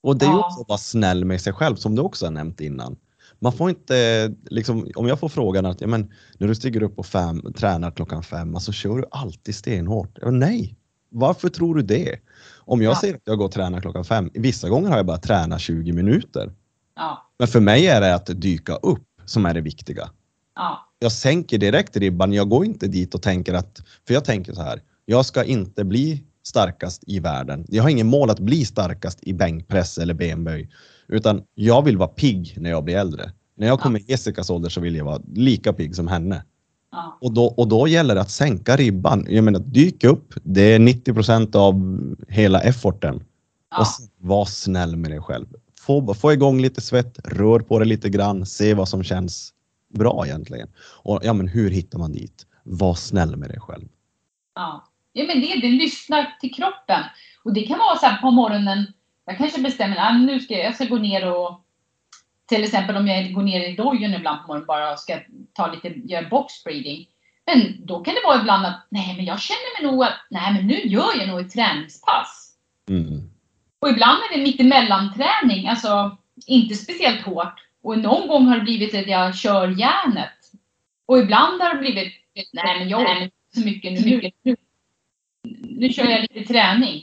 Och det är ju Ja. också att vara snäll med sig själv som du också har nämnt innan. Man får inte, liksom, om jag får frågan att ja, men, när du stiger upp och fem, tränar klockan fem, alltså kör du alltid stenhårt? Ja, nej, varför tror du det? Om jag Ja. säger att jag går och tränar klockan fem, vissa gånger har jag bara tränat 20 minuter. Ja, Men för mig är det att dyka upp som är det viktiga ja, jag sänker direkt ribban. Jag går inte dit och tänker att, för jag tänker så här, jag ska inte bli starkast i världen. Jag har ingen mål att bli starkast i bänkpress eller benböj, utan jag vill vara pigg när jag blir äldre. När jag kommer i Jessicas ålder så vill jag vara lika pigg som henne. ja, Och då, och då gäller det att sänka ribban. Jag menar, dyk upp. Det är 90% av hela efforten. ja, Och var snäll med dig själv. Få, få igång lite svett, rör på det lite grann, se vad som känns bra egentligen. Och ja, men hur hittar man dit? Var snäll med dig själv. ja. Ja men det, det lyssnar till kroppen. Och det kan vara så här på morgonen, jag kanske bestämmer att nu ska jag, jag ska gå ner och till exempel om jag går ner i dojon ibland på morgonen bara och ska ta lite, göra box breathing. Men då kan det vara ibland att, nej men jag känner mig nog att, nej men nu gör jag nog ett träningspass. Mm. Och ibland är det mittemellan träning, alltså inte speciellt hårt. Och någon gång har det blivit att jag kör järnet. Och ibland har det blivit, nej men jag inte så mycket nu. Nu, nu kör jag lite träning.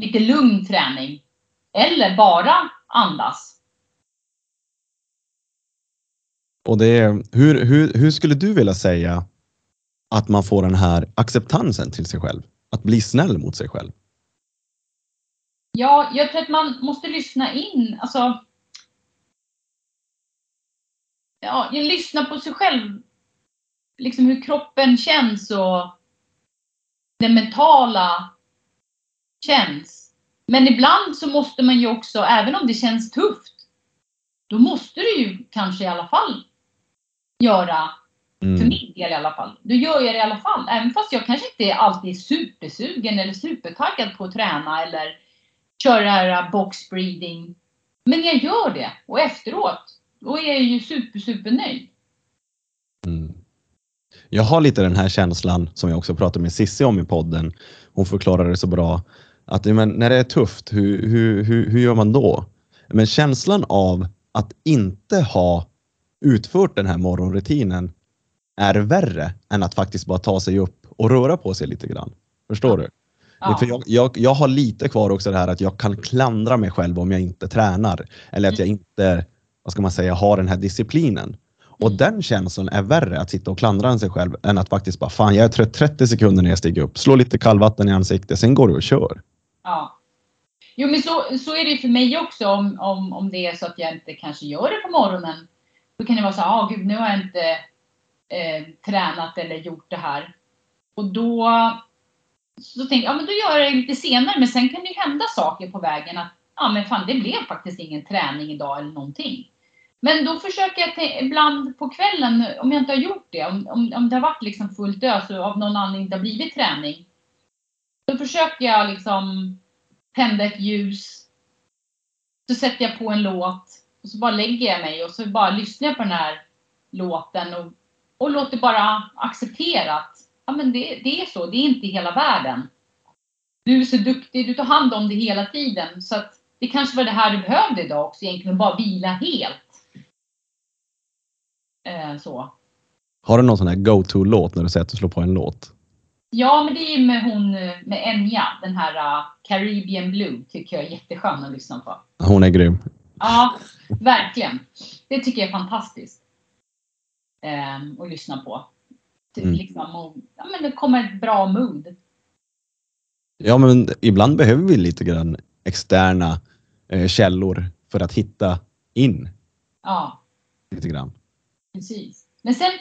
Lite lugn träning. Eller bara andas. Och det är, hur, hur, hur skulle du vilja säga att man får den här acceptansen till sig själv? Att bli snäll mot sig själv? Ja, jag tror att man måste lyssna in. Alltså, ja, lyssna på sig själv. Liksom hur kroppen känns och det mentala känns. Men ibland så måste man ju också, även om det känns tufft, då måste du ju kanske i alla fall göra, Mm. för min del i alla fall, då gör jag det i alla fall. Även fast jag kanske inte alltid är supersugen eller supertaggad på att träna eller köra box breathing. Men jag gör det och efteråt, då är jag ju super, super nöjd. Mm. Jag har lite den här känslan som jag också pratade med Sissi om i podden. Hon förklarade det så bra. Att men, när det är tufft, hur, hur, hur, hur gör man då? Men känslan av att inte ha utfört den här morgonrutinen är värre än att faktiskt bara ta sig upp och röra på sig lite grann. Förstår du? Ja. För jag, jag, jag har lite kvar också det här att jag kan klandra mig själv om jag inte tränar. Eller att jag inte, vad ska man säga, har den här disciplinen. Och den känslan är värre att sitta och klandra sig själv än att faktiskt bara, fan jag är trött 30 sekunder när jag stiger upp, slå lite kallvatten i ansiktet, sen går du och kör. Ja. Jo men så, så är det ju för mig också om, om, om det är så att jag inte kanske gör det på morgonen. Då kan det vara så ah gud nu har jag inte eh, tränat eller gjort det här. Och då så tänker jag, ja men då gör jag det lite senare men sen kan det ju hända saker på vägen att ja men fan det blev faktiskt ingen träning idag eller någonting. Men då försöker jag ibland på kvällen, om jag inte har gjort det, om, om, om det har varit liksom fullt ös och av någon anledning inte har blivit träning. Då försöker jag liksom tända ett ljus. Så sätter jag på en låt och så bara lägger jag mig och så bara lyssnar jag på den här låten och, och låter bara acceptera att ja, men det, det är så, det är inte hela världen. Du är så duktig, du tar hand om det hela tiden så att det kanske var det här du behövde idag också egentligen, bara vila helt. Eh, så. Har du någon sån här go-to-låt när du säger att du slår på en låt? Ja, men det är ju med hon, eh, med Enya, den här uh, Caribbean Blue, tycker jag är jätteskön att lyssna på. Hon är grym. Ja, verkligen. Det tycker jag är fantastiskt. Ehm, att lyssna på. Typ Mm. Liksom, och, ja, men det kommer ett bra mood. Ja, men ibland behöver vi lite grann externa eh, källor för att hitta in Ja, lite grann. precis. Men sen,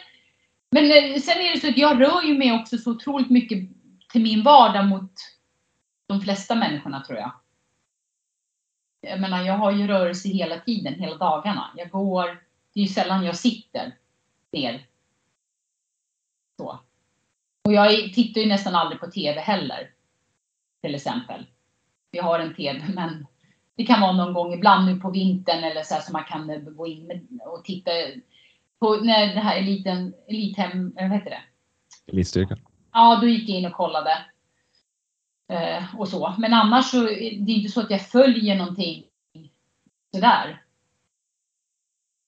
men eh, sen är det så att jag rör ju mig också så otroligt mycket till min vardag mot de flesta människorna tror jag. Jag menar, jag har ju rörelse hela tiden, hela dagarna. Jag går, det är ju sällan jag sitter ner. Så. Och jag tittar ju nästan aldrig på TV heller. Till exempel. Vi har en TV men det kan vara någon gång ibland nu på vintern eller så här så man kan eh, gå in och titta på när det här eliten, elithem, eh, vad heter det? Elitstyrkan. Ja, då gick jag in och kollade. Eh, och så. Men annars så är det inte så att jag följer någonting sådär.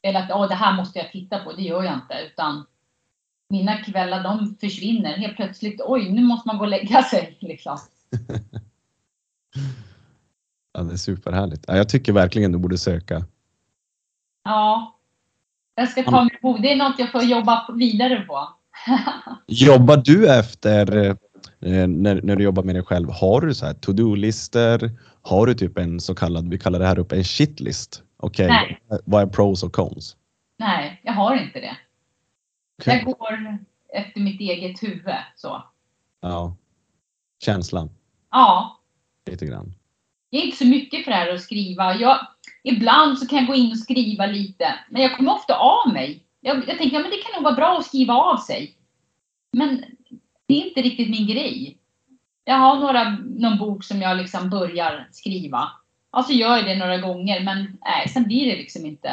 Eller att åh, det här måste jag titta på. Det gör jag inte. Utan mina kvällar de försvinner helt plötsligt. Oj, nu måste man gå och lägga sig. [laughs] Liksom. [laughs] Ja, det är superhärligt. Ja, jag tycker verkligen du borde söka. Ja. Jag ska ta mig på. Det är något jag får jobba vidare på. [laughs] Jobbar du efter, eh, när, när du jobbar med dig själv, har du så här to-do-lister? Har du typ en så kallad, vi kallar det här uppe en shitlist? Okej, Nej. vad är pros och cons? Nej, jag har inte det. Okej. Jag går efter mitt eget huvud. Så. Ja. Känslan, Ja, lite grann. Jag är inte så mycket för det här att skriva. Jag, ibland så kan jag gå in och skriva lite, men jag kommer ofta av mig. Jag, jag tänker att ja, det kan nog vara bra att skriva av sig. Men det är inte riktigt min grej. Jag har några, någon bok som jag liksom börjar skriva. Alltså gör jag det några gånger, men nej, sen blir det liksom inte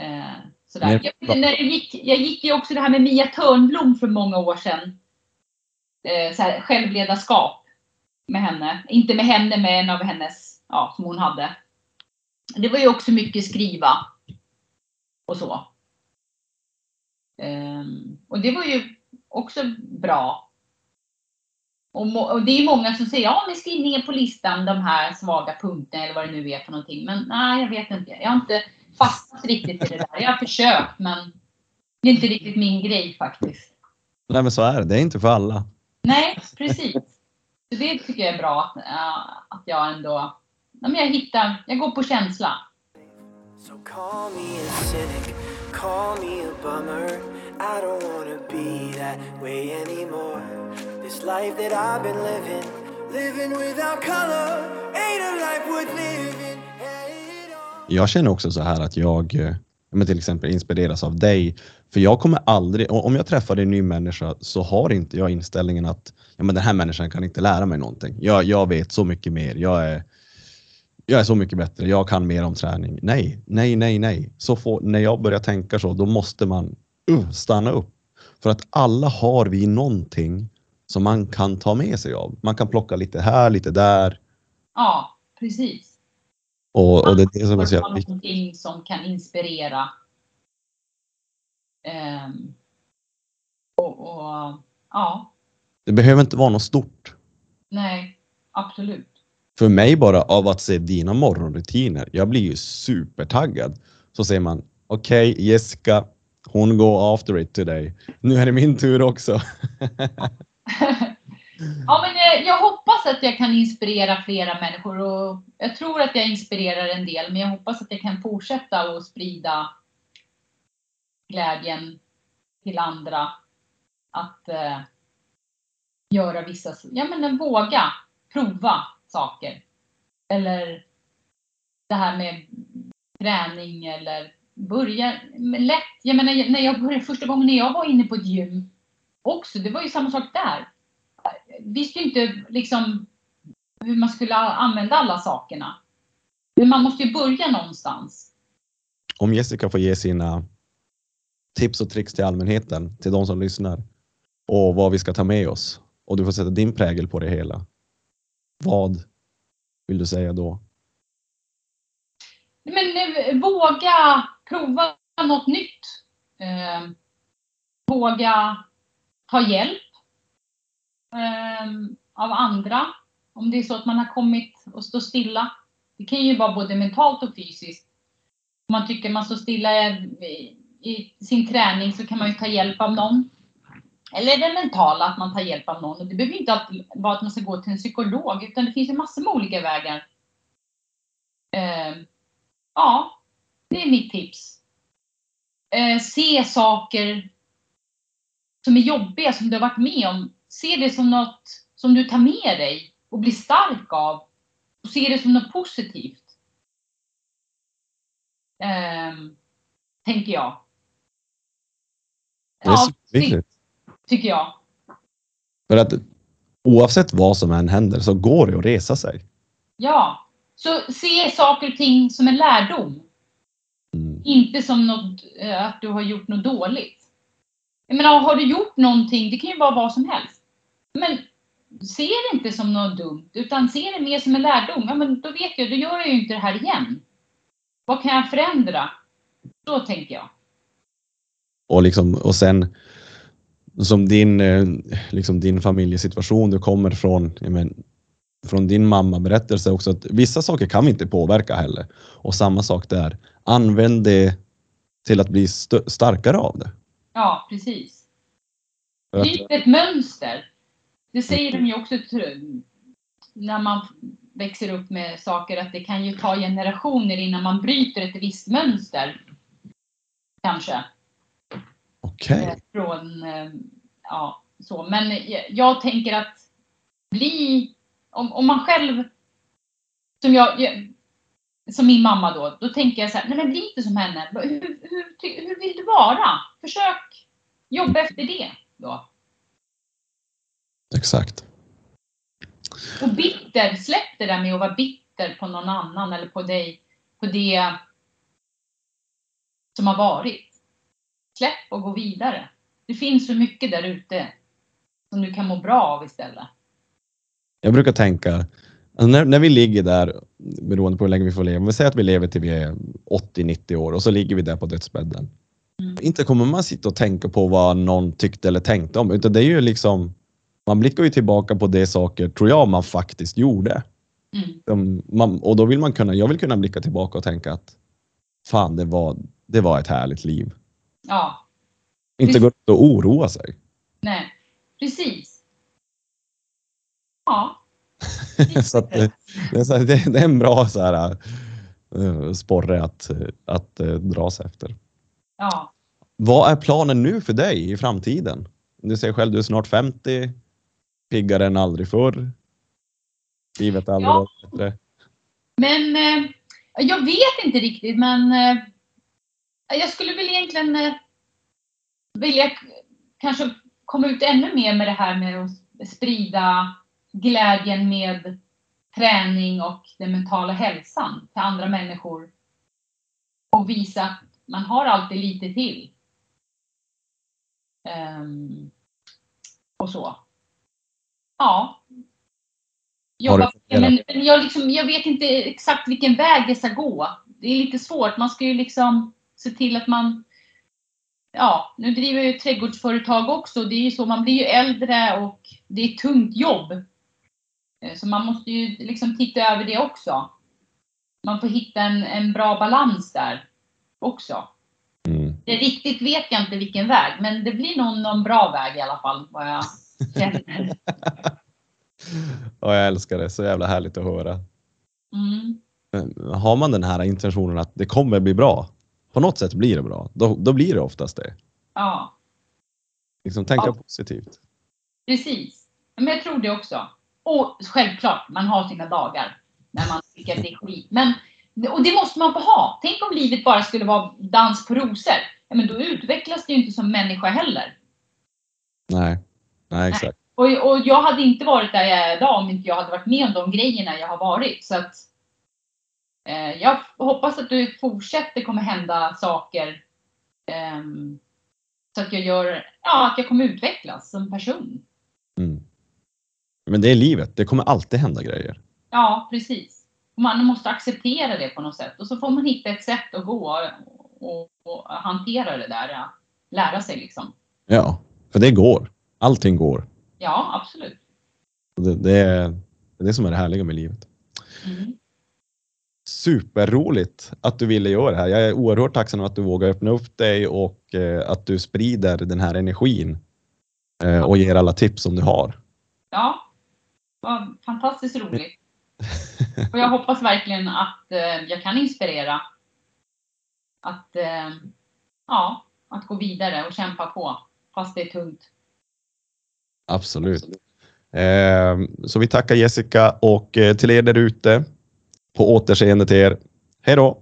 eh, sådär. Jag, när jag, gick, jag gick ju också det här med Mia Törnblom för många år sedan. Eh, så här, självledarskap med henne. Inte med henne, med en av hennes, ja, som hon hade. Det var ju också mycket skriva och så. Ehm, och det var ju också bra. Och, och det är många som säger ja, men skriv ner på listan de här svaga punkterna eller vad det nu är för någonting. Men nej, jag vet inte. Jag har inte fastnat riktigt i det där. Jag har försökt, men det är inte riktigt min grej faktiskt. Nej men så är det, det är inte för alla. Nej, precis. Så det tycker jag är bra att, äh, att jag ändå, ja, men jag hittar, jag går på känsla. So call me a cynic, call me a bummer. I don't wanna be that way anymore. This life that I've been living, living without color, ain't a life worth living. Jag känner också så här att jag eh, men till exempel inspireras av dig. För jag kommer aldrig, om jag träffar en ny människa så har inte jag inställningen att ja, men den här människan kan inte lära mig någonting. Jag, jag vet så mycket mer. Jag är, jag är så mycket bättre. Jag kan mer om träning. Nej, nej, nej, nej. Så får, när jag börjar tänka så, då måste man uh, stanna upp. För att alla har vi någonting som man kan ta med sig av. Man kan plocka lite här, lite där. Ja, precis. Och, och det är det som är så jävla viktigt. någonting som kan inspirera. Ehm, och, och ja, Det behöver inte vara något stort. nej, absolut. För mig bara av att se dina morgonrutiner, jag blir ju supertaggad. Så säger man, okej Jessica, hon går after it today. Nu är det min tur också. [laughs] ja, men jag, jag hoppas att jag kan inspirera flera människor och jag tror att jag inspirerar en del, men jag hoppas att jag kan fortsätta och sprida glädjen till andra att eh, göra vissa, ja men våga prova saker. Eller det här med träning eller börja lätt. Jag menar när jag började första gången när jag var inne på ett gym också, det var ju samma sak där. Visste ju inte liksom hur man skulle använda alla sakerna. Men man måste ju börja någonstans. Om Jessica får ge sina tips och tricks till allmänheten, till de som lyssnar och vad vi ska ta med oss och du får sätta din prägel på det hela. Vad vill du säga då? Men eh, våga prova något nytt. Eh, våga ta hjälp eh, av andra. Om det är så att man har kommit och står stilla. Det kan ju vara både mentalt och fysiskt. Om man tycker man står stilla eh, i, sin träning så kan man ju ta hjälp av någon. Eller det mentala, att man tar hjälp av någon. Och det behöver inte alltid vara att man ska gå till en psykolog, utan det finns ju massor med olika vägar. Eh, Ja, det är mitt tips. Eh, se saker som är jobbiga, som du har varit med om. Se det som något som du tar med dig och blir stark av. Och se det som något positivt. Eh, tänker jag. Det är Ja, superviktigt. tycker jag. För att oavsett vad som än händer så går det att resa sig. Ja. Så se saker och ting som en lärdom. Mm. Inte som något, eh, att du har gjort något dåligt. Jag menar, har du gjort någonting, det kan ju vara vad som helst. Men se det inte som något dumt, utan se det mer som en lärdom. Ja, men då vet jag, då gör jag ju inte det här igen. Vad kan jag förändra? Så tänker jag. Och, liksom, och sen som din, eh, liksom din familjesituation, du kommer från, men, från din mamma berättelse också att vissa saker kan vi inte påverka heller. Och samma sak där. Använd det till att bli st- starkare av det. Ja, precis. Bryt ett mönster. Det säger de ju också tr- när man växer upp med saker att det kan ju ta generationer innan man bryter ett visst mönster. Kanske. Okej. Eh, Från, eh, ja, så. Men jag, tänker att bli, om, om man själv, som jag, som min mamma då, då tänker jag så här, nej men bli inte som henne. Hur, hur, hur vill du vara? Försök jobba efter det. då. Exakt. Och bitter, släpp det där med att vara bitter på någon annan eller på dig, på det som har varit. Släpp och gå vidare. Det finns så mycket där ute som du kan må bra av istället. Jag brukar tänka, alltså när, när vi ligger där, beroende på hur länge vi får leva, vi säger att vi lever till vi är 80-90 år och så ligger vi där på dödsbädden. Mm. Inte kommer man sitta och tänka på vad någon tyckte eller tänkte om, utan det är ju liksom, man blickar ju tillbaka på de saker, tror jag, man faktiskt gjorde. Mm. De, man, och då vill man kunna, jag vill kunna blicka tillbaka och tänka att fan, det var, det var ett härligt liv. Ja, Inte gå ut och oroa sig. nej, precis. Ja. [laughs] så att, det, det, är det, är en bra så här, eh, sporre att, att eh, dra sig efter. Ja. Vad är planen nu för dig i framtiden? Du säger själv, du är snart 50, piggare än aldrig förr. Livet har aldrig Ja. bättre. Men eh, jag vet inte riktigt, men eh, jag skulle väl egentligen eh, vilja kanske komma ut ännu mer med det här med att sprida glädjen med träning och den mentala hälsan till andra människor. Och visa att man har alltid lite till. Ehm, och så. Ja. Jobba, men men jag, liksom, jag vet inte exakt vilken väg jag ska gå. Det är lite svårt. Man ska ju liksom se till att man... Ja, nu driver jag ju trädgårdsföretag också. Det är ju så, man blir ju äldre och det är ett tungt jobb. Eh, Så man måste ju liksom titta över det också. Man får hitta en, en bra balans där också. Mm. Det riktigt vet jag inte vilken väg, men det blir nog någon bra väg i alla fall. Vad jag känner. [laughs] Ja, jag älskar det, så jävla härligt att höra. Mm. Har man den här intentionen att det kommer bli bra, på något sätt blir det bra, då, då blir det oftast det. Ja, Liksom tänka Ja. positivt. precis. Men jag tror det också. Och självklart, man har sina dagar när man tycker att det är skit. Men, och det måste man få ha. Tänk om livet bara skulle vara dans på rosor. Ja, men då utvecklas det ju inte som människa heller. Nej, nej exakt. Och, och jag hade inte varit där jag är idag om inte jag hade varit med om de grejerna jag har varit. Så att, jag hoppas att det fortsätter kommer hända saker. ehm, så att jag gör, ja, att jag kommer utvecklas som person. Mm. Men det är livet, det kommer alltid hända grejer. Ja, precis. Man måste acceptera det på något sätt. Och så får man hitta ett sätt att gå och, och, hantera det där. Lära sig liksom. Ja, för det går. Allting går. Ja, absolut. Det, det är det som är det härliga med livet. Mm. Superroligt att du ville göra det här. Jag är oerhört tacksam att du vågar öppna upp dig och eh, att du sprider den här energin eh, och ger alla tips som du har. Ja, vad fantastiskt roligt. Och jag hoppas verkligen att eh, jag kan inspirera. Att, ja, att gå vidare och kämpa på, fast det är tungt. Absolut. Eh, så vi tackar Jessica och till er där ute, på återseende till er. Hej då!